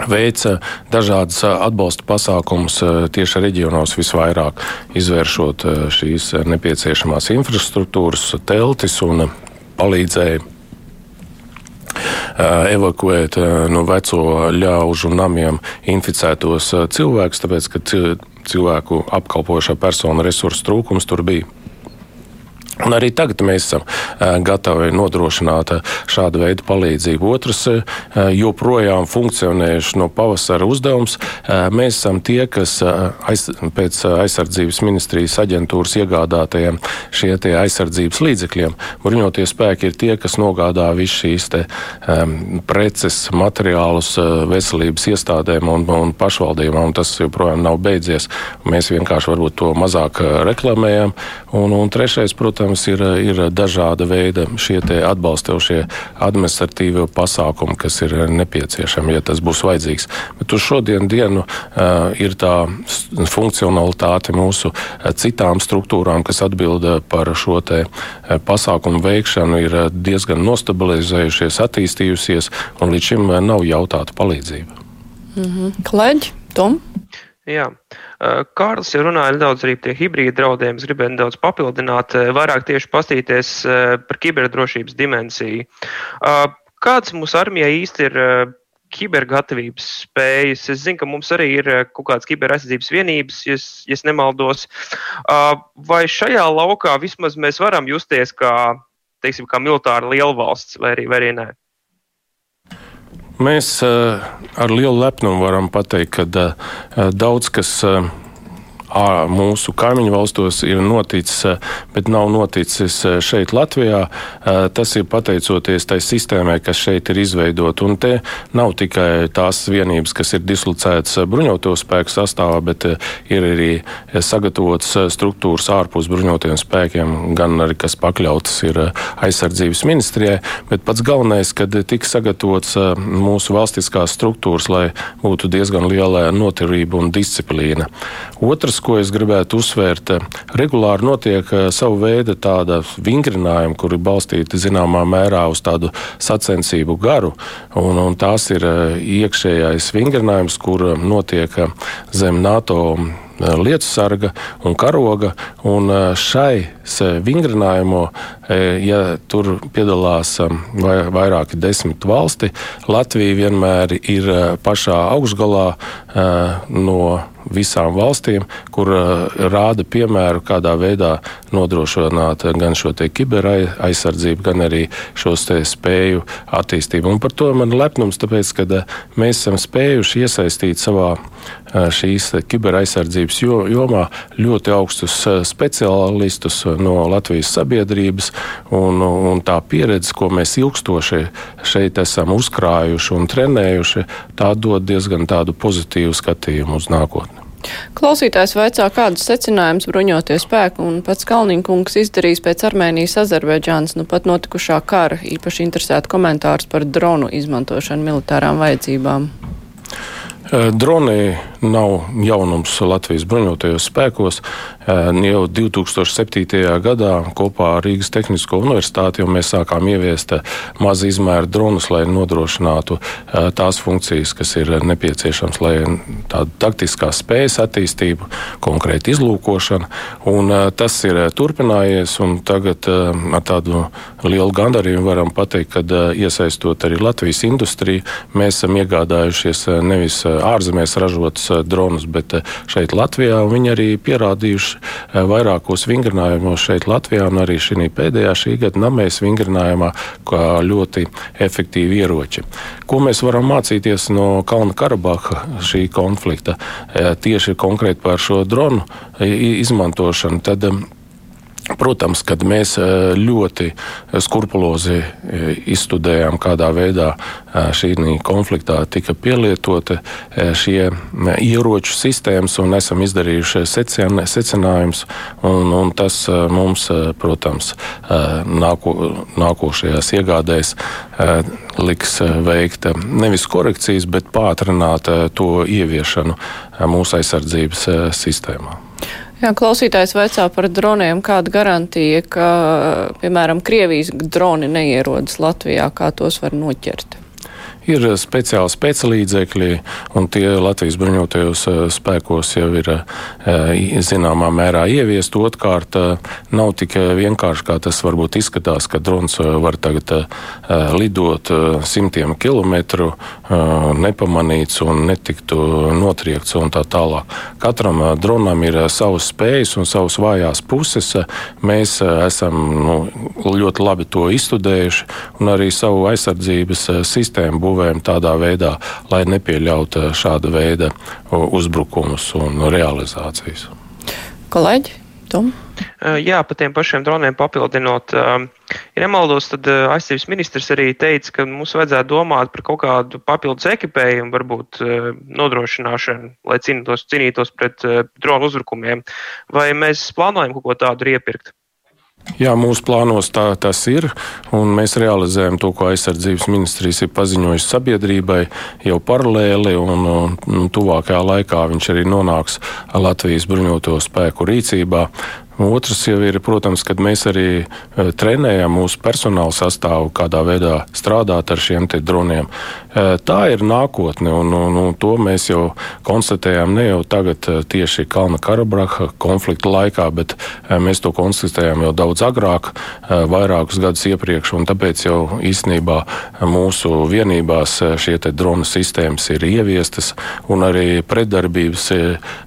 veica dažādas atbalsta pasākumus tieši reģionos visvairāk, izvēršot šīs nepieciešamās infrastruktūras, teltis un palīdzēja evakuēt no veco ļaužu namiem inficētos cilvēkus, tāpēc, ka cilvēku apkalpošā persona resursu trūkums tur bija. Un arī tagad mēs esam gatavi nodrošināt šādu veidu palīdzību. Otrs, joprojām funkcionējuši no pavasara uzdevums. Mēs esam tie, kas aiz, pēc aizsardzības ministrijas aģentūras iegādātajiem šie aizsardzības līdzekļiem. Bruņotie spēki ir tie, kas nogādā visu šīs te, um, preces, materiālus veselības iestādēm un, un pašvaldībām. Tas joprojām nav beidzies. Mēs vienkārši varbūt to mazāk reklamējam. Un, un trešais, protams, protams, ir, ir dažāda veida šie atbalstošie administratīvie pasākumi, kas ir nepieciešami, ja tas būs vajadzīgs. Bet uz šodien dienu uh, ir tā funkcionalitāte mūsu citām struktūrām, kas atbild par šo te pasākumu veikšanu, ir diezgan nostabilizējušies, attīstījusies, un līdz šim nav jautāta palīdzība. Mm -hmm. Kleģi, Tom? Jā. Kārlis jau runāja nedaudz arī par hibrīda draudiem. Es gribēju nedaudz papildināt, vairāk tieši pastīties par kiberdrošības dimensiju. Kāds mūsu armijai īsti ir kibergatavības spējas? Es zinu, ka mums arī ir kaut kādas kiberaizsardzības vienības, ja, ja nemaldos. Vai šajā laukā vismaz mēs varam justies kā, teiksim, kā militāra lielvalsts vai arī, vai arī nē? Mēs uh, ar lielu lepnumu varam pateikt, ka uh, daudz kas uh, mūsu kaimiņu valstos ir noticis, bet nav noticis šeit, Latvijā. Tas ir pateicoties tai sistēmai, kas šeit ir izveidota. Un te nav tikai tās vienības, kas ir dislocētas bruņoto spēku sastāvā, bet ir arī sagatavotas struktūras ārpus bruņotiem spēkiem, gan arī kas pakļautas ir aizsardzības ministrijai. Bet pats galvenais, kad tika sagatavots mūsu valstiskās struktūras, lai būtu diezgan liela noturība un disciplīna. Otrs, ko es gribētu uzsvērt, regulāri notiek eh, savu veidu tāda vingrinājuma, kuri balstīti zināmā mērā uz tādu sacensību garu. Un, un tās ir eh, iekšējais vingrinājums, kur notiek eh, zem NATO lietu sarga un karoga. Un šai vingrinājumā, ja tur piedalās vairāki desmit valsti, Latvija vienmēr ir pašā augšgalā no visām valstīm, kur uh, rāda piemēru, kādā veidā nodrošināt gan šo kiberaizsardzību, gan arī šos spēju attīstību. Un par to man ir lepnums, tāpēc, ka uh, mēs esam spējuši iesaistīt savā šīs kiberaizsardzības jomā ļoti augstus speciālistus no Latvijas sabiedrības, un, un tā pieredze, ko mēs ilgstoši šeit esam uzkrājuši un trenējuši, tā dod diezgan tādu pozitīvu skatījumu uz nākotni. Klausītājs vaicā, kādus secinājumus bruņoties spēku un pats Kalniņkungs izdarīs pēc Armēnijas Azerbaidžānas nu pat notikušā kara, īpaši interesēta komentārs par dronu izmantošanu militārām vajadzībām. Droni nav jaunums Latvijas bruņotajos spēkos. Jau 2007. gadā kopā ar Rīgas Tehnisko universitāti mēs sākām ieviest mazu izmēru dronus, lai nodrošinātu tās funkcijas, kas ir nepieciešamas, lai tādu taktiskās spējas attīstību, konkrēti izlūkošanu. Un tas ir turpinājies, un tagad ar tādu lielu gandarījumu varam pateikt, ka iesaistot arī Latvijas industriju, mēs esam iegādājušies nevis ārzemēs ražotus dronus, bet šeit Latvijā viņi arī pierādījuši vairākos vingrinājumos šeit Latvijā un arī šī pēdējā šī gada namēs vingrinājumā, kā ļoti efektīvi ieroči. Ko mēs varam mācīties no Kalnu Karabaha šī konflikta tieši konkrēti par šo dronu izmantošanu? Tad, Protams, kad mēs ļoti skrupulozi izstudējām, kādā veidā šī konfliktā tika pielietota šie ieroču sistēmas, un esam izdarījuši secinājumus, tas mums, protams, nāko, nākošajās iegādēs liks veikt nevis korekcijas, bet pātrināt to ieviešanu mūsu aizsardzības sistēmā. Jā, klausītājs vaicā par droniem. Kāda garantija, ka, piemēram, Krievijas droni neierodas Latvijā, kā tos var noķert? Ir speciāli spēclīdzekļi, un tie Latvijas bruņotajos eh, spēkos jau ir eh, zināmā mērā ieviest. Otkārt, eh, nav tik vienkārši, kā tas varbūt izskatās, ka drons var tagad lidot simtiem kilometru nepamanīts un netiktu notriekts un tā tālāk. Katram dronam ir savas spējas un savas vājās puses. Mēs esam nu, ļoti labi to izstudējuši un arī savu aizsardzības sistēmu būvējam būvējam tādā veidā, lai nepieļautu šāda veida uzbrukumus un realizācijas. Kolēģi, Tom? Jā, par tiem pašiem droniem papildinot. Ja nemaldos, tad aizsardzības ministrs arī teica, ka mums vajadzētu domāt par kaut kādu papildus ekipējumu, varbūt nodrošināšanu, lai cīnītos, cīnītos pret dronu uzbrukumiem. Vai mēs plānojam kaut ko tādu iepirkt? Jā, mūsu plānos tā, tas ir, un mēs realizējam to, ko aizsardzības ministrijas ir paziņojusi sabiedrībai jau paralēli, un, un tuvākajā laikā viņš arī nonāks Latvijas bruņoto spēku rīcībā. Otrs jau ir, protams, kad mēs arī e, trenējam mūsu personāla sastāvu, kādā veidā strādāt ar šiem droniem. E, tā ir nākotne, un, un, un to mēs jau konstatējām ne jau tagad, e, tieši Kalna Karabaha konflikta laikā, bet mēs to konstatējām jau daudz agrāk, vairākus gadus iepriekš, tāpēc jau īstenībā mūsu vienībās šie drona sistēmas ir ieviestas, un arī pretdarbības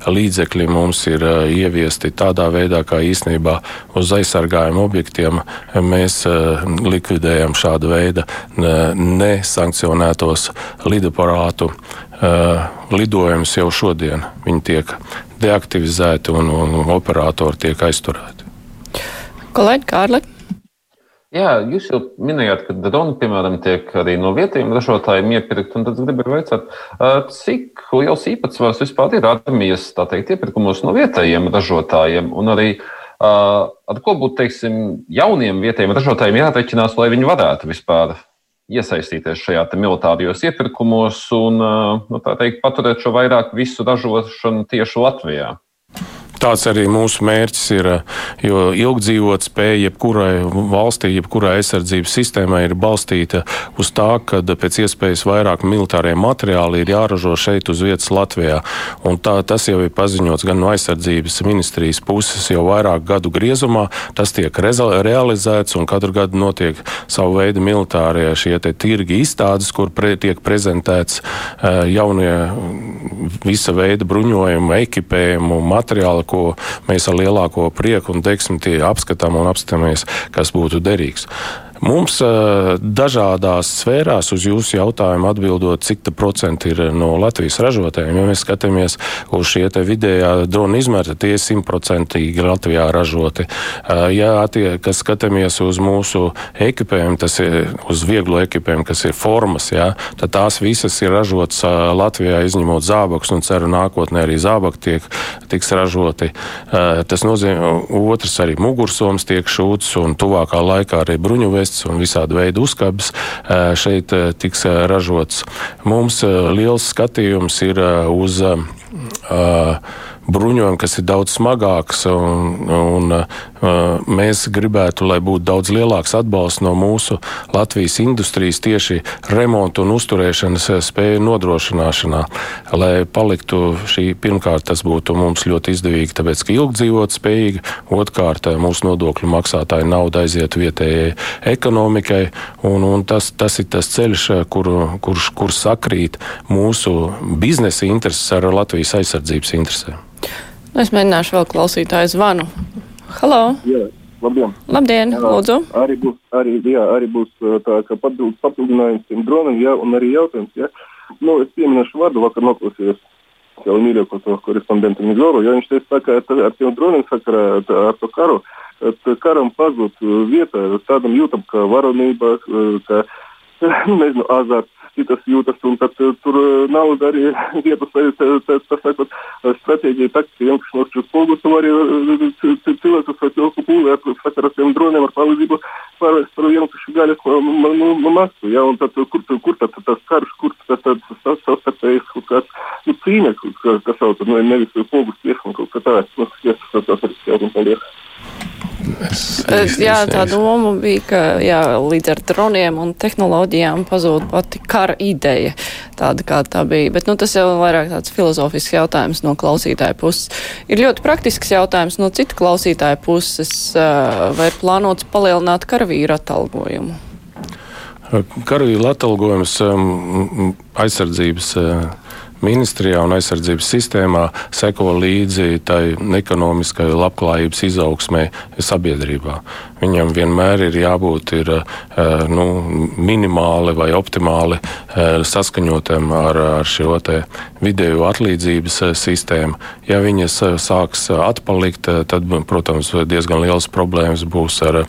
līdzekļi mums ir ieviesti tādā veidā, kā īstenībā uz aizsargājumu objektiem mēs eh, likvidējam šādu veidu nesankcionētos lidaparātu eh, lidojumus jau šodien. Viņi tiek deaktivizēti un, un operatori tiek aizturēti. Kolēģi Kārli. Jā, jūs jau minējāt, ka droni, piemēram, tiek arī no vietējiem ražotājiem iepirkt. Tad es gribēju jautāt, cik liels īpatsvars vispār ir armijas teikt, iepirkumos no vietējiem ražotājiem? Un arī ar ko būtu teiksim, jauniem vietējiem ražotājiem jāreķinās, lai viņi varētu vispār iesaistīties šajā militārajos iepirkumos un nu, teikt, paturēt šo vairāk visu ražošanu tieši Latvijā? Tāds arī mūsu mērķis ir, jo ilgdzīvot spēja jebkurai valstī, jebkurai aizsardzības sistēmai ir balstīta uz tā, ka pēc iespējas vairāk militārie materiāli ir jāražo šeit uz vietas Latvijā. Un tā, tas jau ir paziņots gan no aizsardzības ministrijas puses jau vairāk gadu griezumā. Tas tiek realizēts un katru gadu notiek savu veidu militārie šie tirgi izstādes, kur pre, tiek prezentēts uh, jaunie visa veida bruņojumu, ekipējumu, materiāli, ko mēs ar lielāko prieku un deksmi apskatām un apskatāmies, kas būtu derīgs. Mums dažādās sfērās uz jūsu jautājumu atbildot, cik ta procenti ir no Latvijas ražotājiem. Ja mēs skatāmies uz šie te vidējā drona izmēra, tie ir simtprocentīgi Latvijā ražoti. Ja tie, kas skatāmies uz mūsu ekipējumu, tas ir uz vieglo ekipējumu, kas ir formas, ja, tad tās visas ir ražotas Latvijā, izņemot zābakus, un ceru nākotnē arī zābaki tiek, tiks ražoti. Tas nozīmē, otrs arī mugursoms tiek šūts, un tuvākā laikā arī bruņuvests un visādi veidi uzkabes šeit tiks ražots. Mums liels skatījums ir uz bruņojumu, kas ir daudz smagāks. Un, un, uh, mēs gribētu, lai būtu daudz lielāks atbalsts no mūsu Latvijas industrijas tieši remontu un uzturēšanas uh, spēju nodrošināšanā, lai paliktu šī pirmkārt tas būtu mums ļoti izdevīgi, tāpēc ka ilgdzīvot spējīgi, otrkārt uh, mūsu nodokļu maksātāju nauda aiziet vietējai ekonomikai, un, un tas, tas ir tas ceļš, kur, kurš kur sakrīt mūsu biznesa intereses ar Latvijas aizsardzības interesēm. Es mēģināšu vēl klausītāju zvanu. Halo! Jā, labdien! Labdien, Jā, lūdzu! Arī būs, arī, jā, arī būs tā kā papildinājums tiem dronam, jā, un arī jautājums, jā. Nu, es pieminēšu vārdu, vakar noklausījos jau mīļāko korespondentu Mizoru, jo viņš teica tā, ka ar tiem droniem sakarā ar to karu, karam pazūd vieta tādam jūtam kā varonība, kā, nu, nezinu, azarts citas jūtas, un tad uh, tur uh, nauda arī vietas, tā sakot, stratēģija, taktika, iemkšanos uz pogu, tu vari cilvēkus vai cilvēku pūli ar sakarā ar tiem droniem ar palīdzību pārvērst par vienu pašu gaļas masu, ja, un tad kur, kur tad tas karš, kur tad tas savstarpējs kaut kāds, nu, cīņa, kas sauc, nu, nevis pogu spiešana kaut kā tā, nu, tas, tas, tas arī jautājums, paldies. Es, es, jā, tā doma bija, ka jā, līdz ar droniem un tehnoloģijām pazūd pati kara ideja, tāda kā tā bija. Bet nu, tas jau vairāk tāds filozofisks jautājums no klausītāja puses. Ir ļoti praktisks jautājums no cita klausītāja puses, vai ir plānots palielināt karavīru atalgojumu? Karavīru atalgojums aizsardzības ministrijā un aizsardzības sistēmā seko līdzi tai ekonomiskai labklājības izaugsmē sabiedrībā. Viņam vienmēr ir jābūt ir, eh, nu, minimāli vai optimāli eh, saskaņotam ar, ar šo vidēju atlīdzības eh, sistēmu. Ja viņas sāks atpalikt, tad, protams, diezgan liels problēmas būs ar,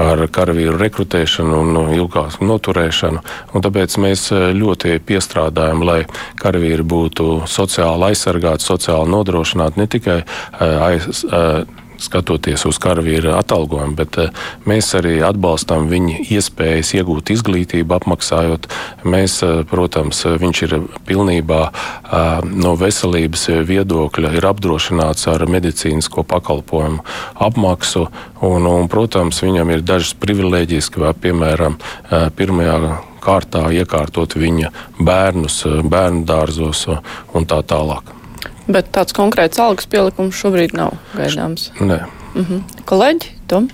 ar karavīru rekrutēšanu un ilgāku noturēšanu. Un tāpēc mēs ļoti piestrādājam, lai karavīri būtu sociāli aizsargāti, sociāli nodrošināti ne tikai aiz, skatoties uz karavīra atalgojumu, bet eh, mēs arī atbalstam viņa iespējas iegūt izglītību, apmaksājot. Mēs, eh, protams, viņš ir pilnībā eh, no veselības viedokļa ir apdrošināts ar medicīnisko pakalpojumu apmaksu, un, un protams, viņam ir dažas privilēģijas, kā piemēram pirmajā kārtā iekārtot viņa bērnus bērnu dārzos un tā tālāk. Bet tāds konkrēts algas pielikums šobrīd nav gaidāms. Nē. Uh -huh. Kolēģi, Tom?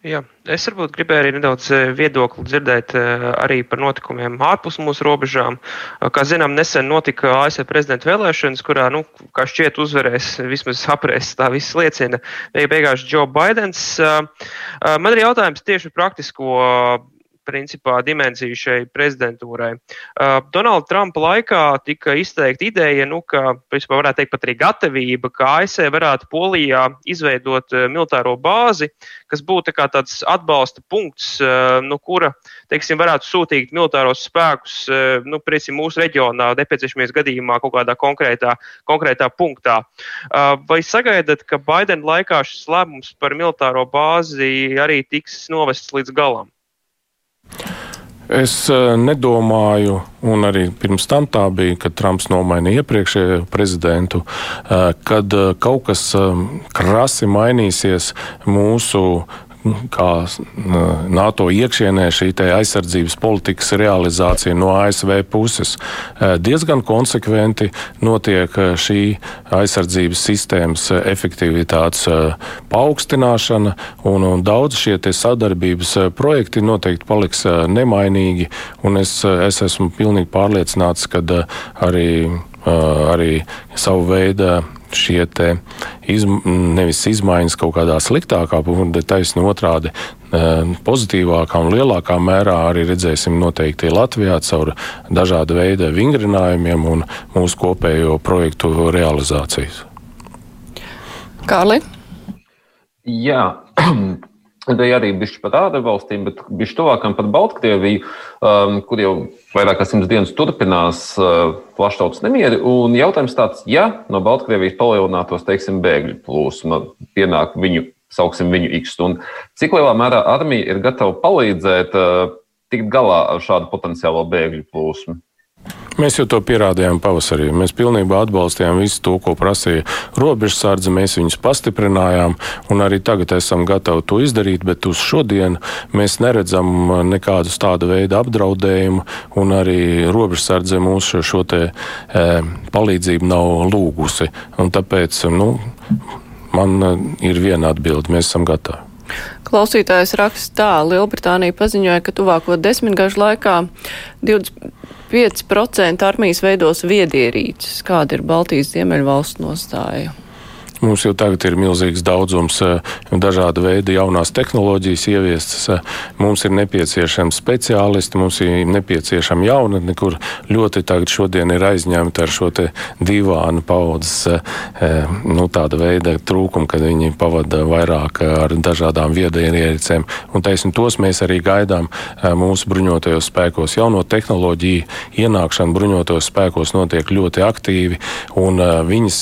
Jā, es varbūt gribēju arī nedaudz eh, viedokli dzirdēt eh, arī par notikumiem ārpus mūsu robežām. Eh, kā zinām, nesen notika ASV prezidenta vēlēšanas, kurā, nu, kā šķiet, uzvarēs vismaz aprēs, tā viss liecina, beigās Joe Bidenis. Man ir jautājums tieši par praktisko principā dimensiju šai prezidentūrai. Donalda Trumpa laikā tika izteikta ideja, nu, ka, principā, varētu teikt, pat arī gatavība, ka ASV varētu Polijā izveidot militāro bāzi, kas būtu tā tāds atbalsta punkts, no kura, teiksim, varētu sūtīt militāros spēkus, nu, principā, mūsu reģionā, nepieciešamies gadījumā kaut kādā konkrētā, konkrētā punktā. Vai sagaidat, ka Baidena laikā šis lēmums par militāro bāzi arī tiks novests līdz galam? Es uh, nedomāju, un arī pirms tam tā bija, kad Trumps nomainīja iepriekšējo prezidentu, uh, kad uh, kaut kas krasi mainīsies mūsu kā NATO iekšienē šī aizsardzības politikas realizācija no ASV puses. Diezgan konsekventi notiek šī aizsardzības sistēmas efektivitātes paaugstināšana, un, un daudz šie sadarbības projekti noteikti paliks nemainīgi. Es, es esmu pilnīgi pārliecināts, ka arī arī savu veidu šie iz, nevis izmaiņas kaut kādā sliktākā bet taisni otrādi pozitīvākā un lielākā mērā arī redzēsim noteikti Latvijā caur dažādu veidu vingrinājumiem un mūsu kopējo projektu realizācijas. Kārli? Jā, Bija arī bijuši pat ārvalstīm, bet bijuši tuvākam pat Baltkrieviju, um, kur jau vairāk kā simts dienas turpinās uh, plaštautas nemieri. Un jautājums tāds, ja no Baltkrievijas palielinātos, teiksim, bēgļu plūsma, pienāk viņu, sauksim viņu x stundu, cik lielā mērā armija ir gatava palīdzēt uh, tikt galā ar šādu potenciālo bēgļu plūsmu? Mēs jau to pierādījām pavasarī. Mēs pilnībā atbalstījām visu to, ko prasīja robežsardze. Mēs viņus pastiprinājām, un arī tagad esam gatavi to izdarīt, bet uz šodienu mēs neredzam nekādus tādu veidu apdraudējumu, un arī robežsardze mūsu šo te, e, palīdzību nav lūgusi. Un tāpēc nu, man ir viena atbilde - mēs esam gatavi. Klausītājs raksta tā, Lielbritānija paziņoja, ka tuvāko desmitgažu laikā 25% armijas veidos viedierīces. Kāda ir Baltijas Ziemeļvalstu nostāja? Mums jau tagad ir milzīgs daudzums eh, dažāda veida jaunās tehnoloģijas ieviestas. Eh, mums ir nepieciešami speciālisti, mums ir nepieciešama jaunatne, kur ļoti tagad šodien ir aizņemta ar šo divānu paudzes eh, nu, tāda veida trūkumu, kad viņi pavada vairāk ar dažādām viedierīcēm. Un taisni tos mēs arī gaidām mūsu bruņotajos spēkos. Jauno tehnoloģiju ienākšana bruņotajos spēkos notiek ļoti aktīvi, un viņas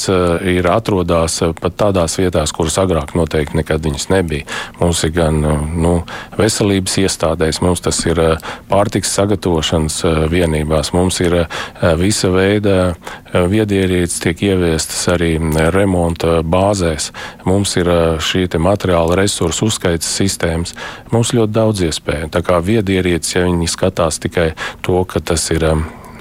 ir atrodās pat tādās vietās, kuras agrāk noteikti nekad viņas nebija. Mums ir gan nu, veselības iestādēs, mums tas ir eh, pārtiks sagatavošanas eh, vienībās, mums ir eh, visa veida viedierīces tiek ieviestas arī remonta bāzēs. Mums ir šī materiāla resursu uzskaits sistēmas. Mums ļoti daudz iespēju. Tā kā viedierīces, ja viņi skatās tikai to, ka tas ir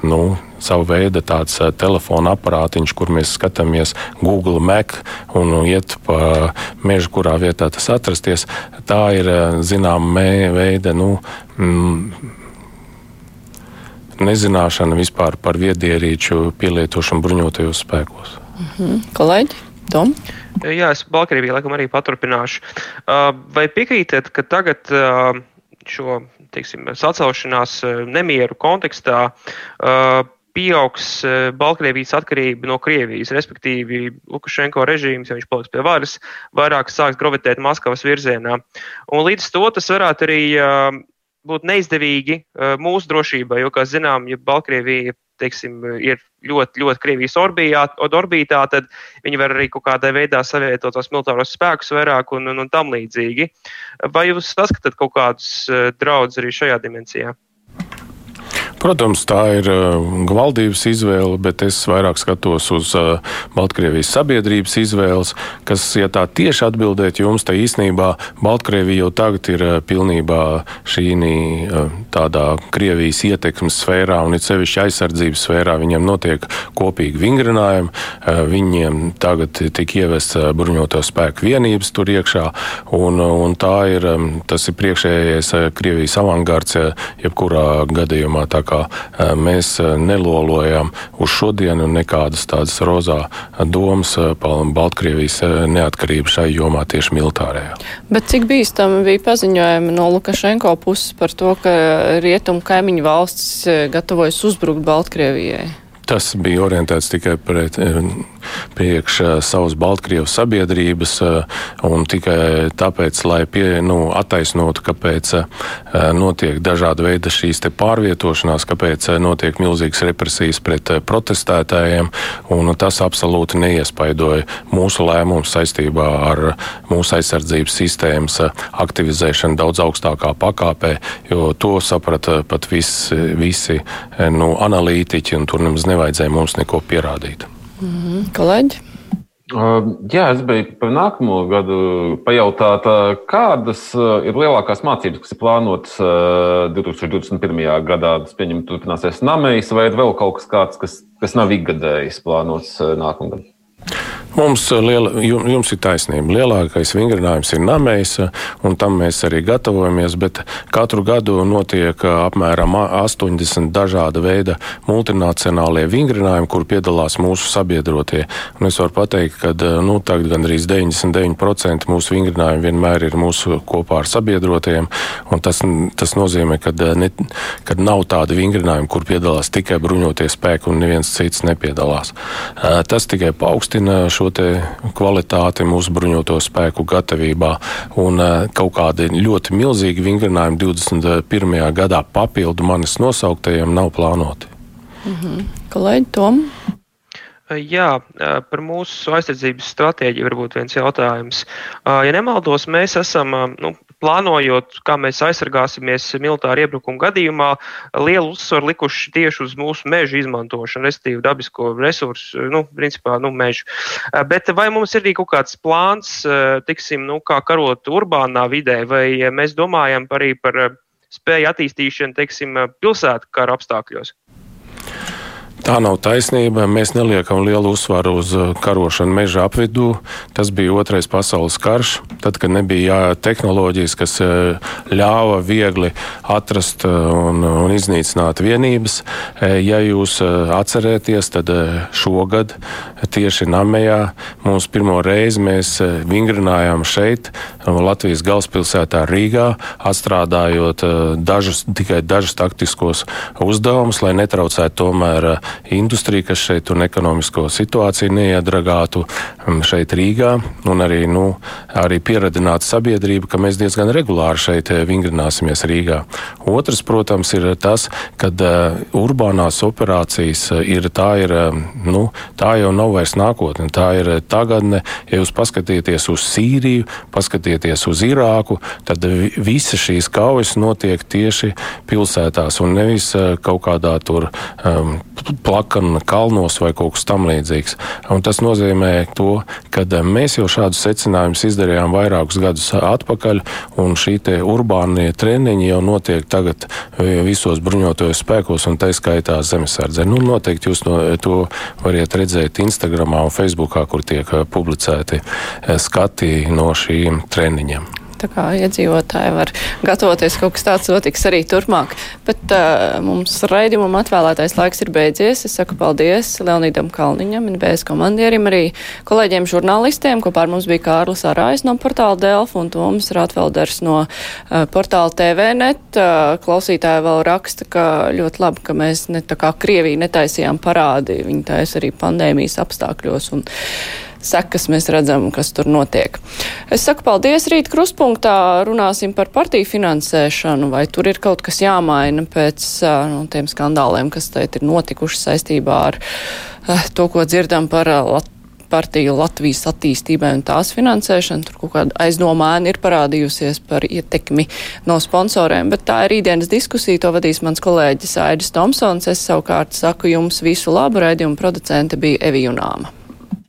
nu, savu veidu tāds uh, telefona aparātiņš, kur mēs skatāmies Google Mac un iet pa mežu, kurā vietā tas atrasties. Tā ir uh, zināma veida. Nu, mm, Nezināšana vispār par viedierīču pielietošanu bruņotajos spēkos. Mm -hmm. Kolēģi, Tom? Jā, es Baltkrievijā laikam arī paturpināšu. Uh, vai piekrītat, ka tagad šo teiksim, sacelšanās nemieru kontekstā pieaugs eh, Baltkrievijas atkarība no Krievijas, respektīvi Lukašenko režīms, ja viņš paliks pie varas, vairāk sāks gravitēt Maskavas virzienā. Un līdz to tas varētu arī būt neizdevīgi mūsu drošībai, jo, kā zinām, ja Baltkrievija teiksim, ir ļoti, ļoti Krievijas orbijā, orbītā, tad viņi var arī kaut kādā veidā savietot tos militāros spēkus vairāk un, un, un tam līdzīgi. Vai jūs saskatāt kaut kādus draudus arī šajā dimensijā? Protams, tā ir uh, valdības izvēle, bet es vairāk skatos uz uh, Baltkrievijas sabiedrības izvēles, kas, ja tā tieši atbildēt jums, tad īsnībā Baltkrievija jau tagad ir pilnībā šī tādā Krievijas ietekmes sfērā un it sevišķi aizsardzības sfērā. Viņiem notiek kopīgi vingrinājumi, viņiem tagad tik ievests bruņoto spēku vienības tur iekšā, un, un tā ir, tas ir priekšējais Krievijas avangards, jebkurā gadījumā. Tā kā mēs nelolojam uz šodienu nekādas tādas rozā domas Baltkrievijas neatkarību šai jomā tieši militārajā. Bet cik bīstami bija paziņojumi no Lukašenko puses par to, ka rietumu kaimiņu valsts gatavojas uzbrukt Baltkrievijai? Tas bija orientēts tikai pret eh, priekš eh, savas Baltkrievas sabiedrības eh, un tikai tāpēc, lai pie, nu, attaisnotu, kāpēc notiek dažāda veida šīs pārvietošanās, kāpēc notiek milzīgas represijas pret protestētājiem, un tas absolūti neiespaidoja mūsu lēmumus saistībā ar mūsu aizsardzības sistēmas aktivizēšanu daudz augstākā pakāpē, jo to saprata pat vis, visi nu, analītiķi, un tur nemaz nevajadzēja mums neko pierādīt. Mm -hmm. Kolēģi? Uh, jā, es biju par nākamo gadu pajautāt, uh, kādas uh, ir lielākās mācības, kas ir plānotas 2021. gadā. Tas, pieņem, turpināsies namējas, vai ir vēl kaut kas tāds, kas, kas nav ikgadējis plānots nākamgad? Mums liela, jums ir taisnība. Lielākais vingrinājums ir namējs, un tam mēs arī gatavojamies, bet katru gadu notiek apmēram 80 dažāda veida multinacionālie vingrinājumi, kur piedalās mūsu sabiedrotie. Un es varu pateikt, ka nu, tagad gandrīz 99% mūsu vingrinājumu vienmēr ir mūsu kopā ar sabiedrotiem, un tas, tas nozīmē, ka, nav tāda vingrinājuma, kur piedalās tikai bruņotie spēki un neviens cits nepiedalās. Tas tikai paaugstina šo šo kvalitāti mūsu bruņoto spēku gatavībā. Un eh, kaut kādi ļoti milzīgi vingrinājumi 21. gadā papildu manis nosauktajiem nav plānoti. Mhm. Kolēģi, Tom? Jā, par mūsu aizsardzības stratēģiju varbūt viens jautājums. Ja nemaldos, mēs esam nu, plānojot, kā mēs aizsargāsimies militāru iebrukumu gadījumā, lielu uzsvaru likuši tieši uz mūsu meža izmantošanu, respektīvi dabisko resursu, nu, principā, nu, mežu. Bet vai mums ir arī kaut kāds plāns, tiksim, nu, kā karot urbānā vidē, vai mēs domājam arī par spēju attīstīšanu, teiksim, pilsētu kara apstākļos? Tā nav taisnība. Mēs neliekam lielu uzsvaru uz uh, karošanu meža apvidū. Tas bija otrais pasaules karš, tad, kad nebija tehnoloģijas, kas uh, ļāva viegli atrast uh, un, un iznīcināt vienības. Ja jūs atcerieties, tad šogad tieši Namējā mums pirmo reizi mēs vingrinājām šeit, Latvijas galvaspilsētā Rīgā, atstrādājot dažus, tikai dažus taktiskos uzdevumus, lai netraucētu tomēr industriju, kas šeit un ekonomisko situāciju neiedragātu um, šeit Rīgā, un arī, nu, arī pieradinātu sabiedrību, ka mēs diezgan regulāri šeit eh, vingrināsimies Rīgā. Otrs, protams, ir tas, ka uh, urbānās operācijas uh, ir tā, ir, nu, tā jau nav vairs nākotne, tā ir tagadne. Ja jūs paskatieties uz Sīriju, paskatieties uz Irāku, tad visas šīs kaujas notiek tieši pilsētās un nevis kaut kādā tur um, plakana kalnos vai kaut kas tamlīdzīgs. Un tas nozīmē to, ka eh, mēs jau šādus secinājumus izdarījām vairākus gadus atpakaļ, un šī urbānie treniņi jau notiek tagad eh, visos bruņotajos spēkos, un tā skaitā zemesardzē. Nu, noteikti jūs no, to variet redzēt Instagramā un Facebookā, kur tiek eh, publicēti skati no šīm treniņiem. Tā kā iedzīvotāji var gatavoties, kaut kas tāds notiks arī turpmāk. Bet uh, mums raidījumam atvēlētais laiks ir beidzies. Es saku paldies Leonīdam Kalniņam, NBS komandierim, arī kolēģiem žurnālistiem. Kopā ar mums bija Kārlis Arājs no portāla Delfa un Toms Rātvelders no uh, portāla TVNet. Uh, klausītāji vēl raksta, ka ļoti labi, ka mēs ne tā kā Krievija netaisījām parādi. Viņi taisa arī pandēmijas apstākļos. Un, sekas mēs redzam, kas tur notiek. Es saku paldies rīt kruspunktā, runāsim par partiju finansēšanu, vai tur ir kaut kas jāmaina pēc nu, tiem skandāliem, kas teit ir notikuši saistībā ar to, ko dzirdam par Latviju partiju Latvijas attīstībai un tās finansēšanu. Tur kaut kāda aizdomēna ir parādījusies par ietekmi no sponsoriem, bet tā ir rītdienas diskusija. To vadīs mans kolēģis Aidis Tomsons. Es savukārt saku jums visu labu. Raidījuma producente bija Evi Junāma.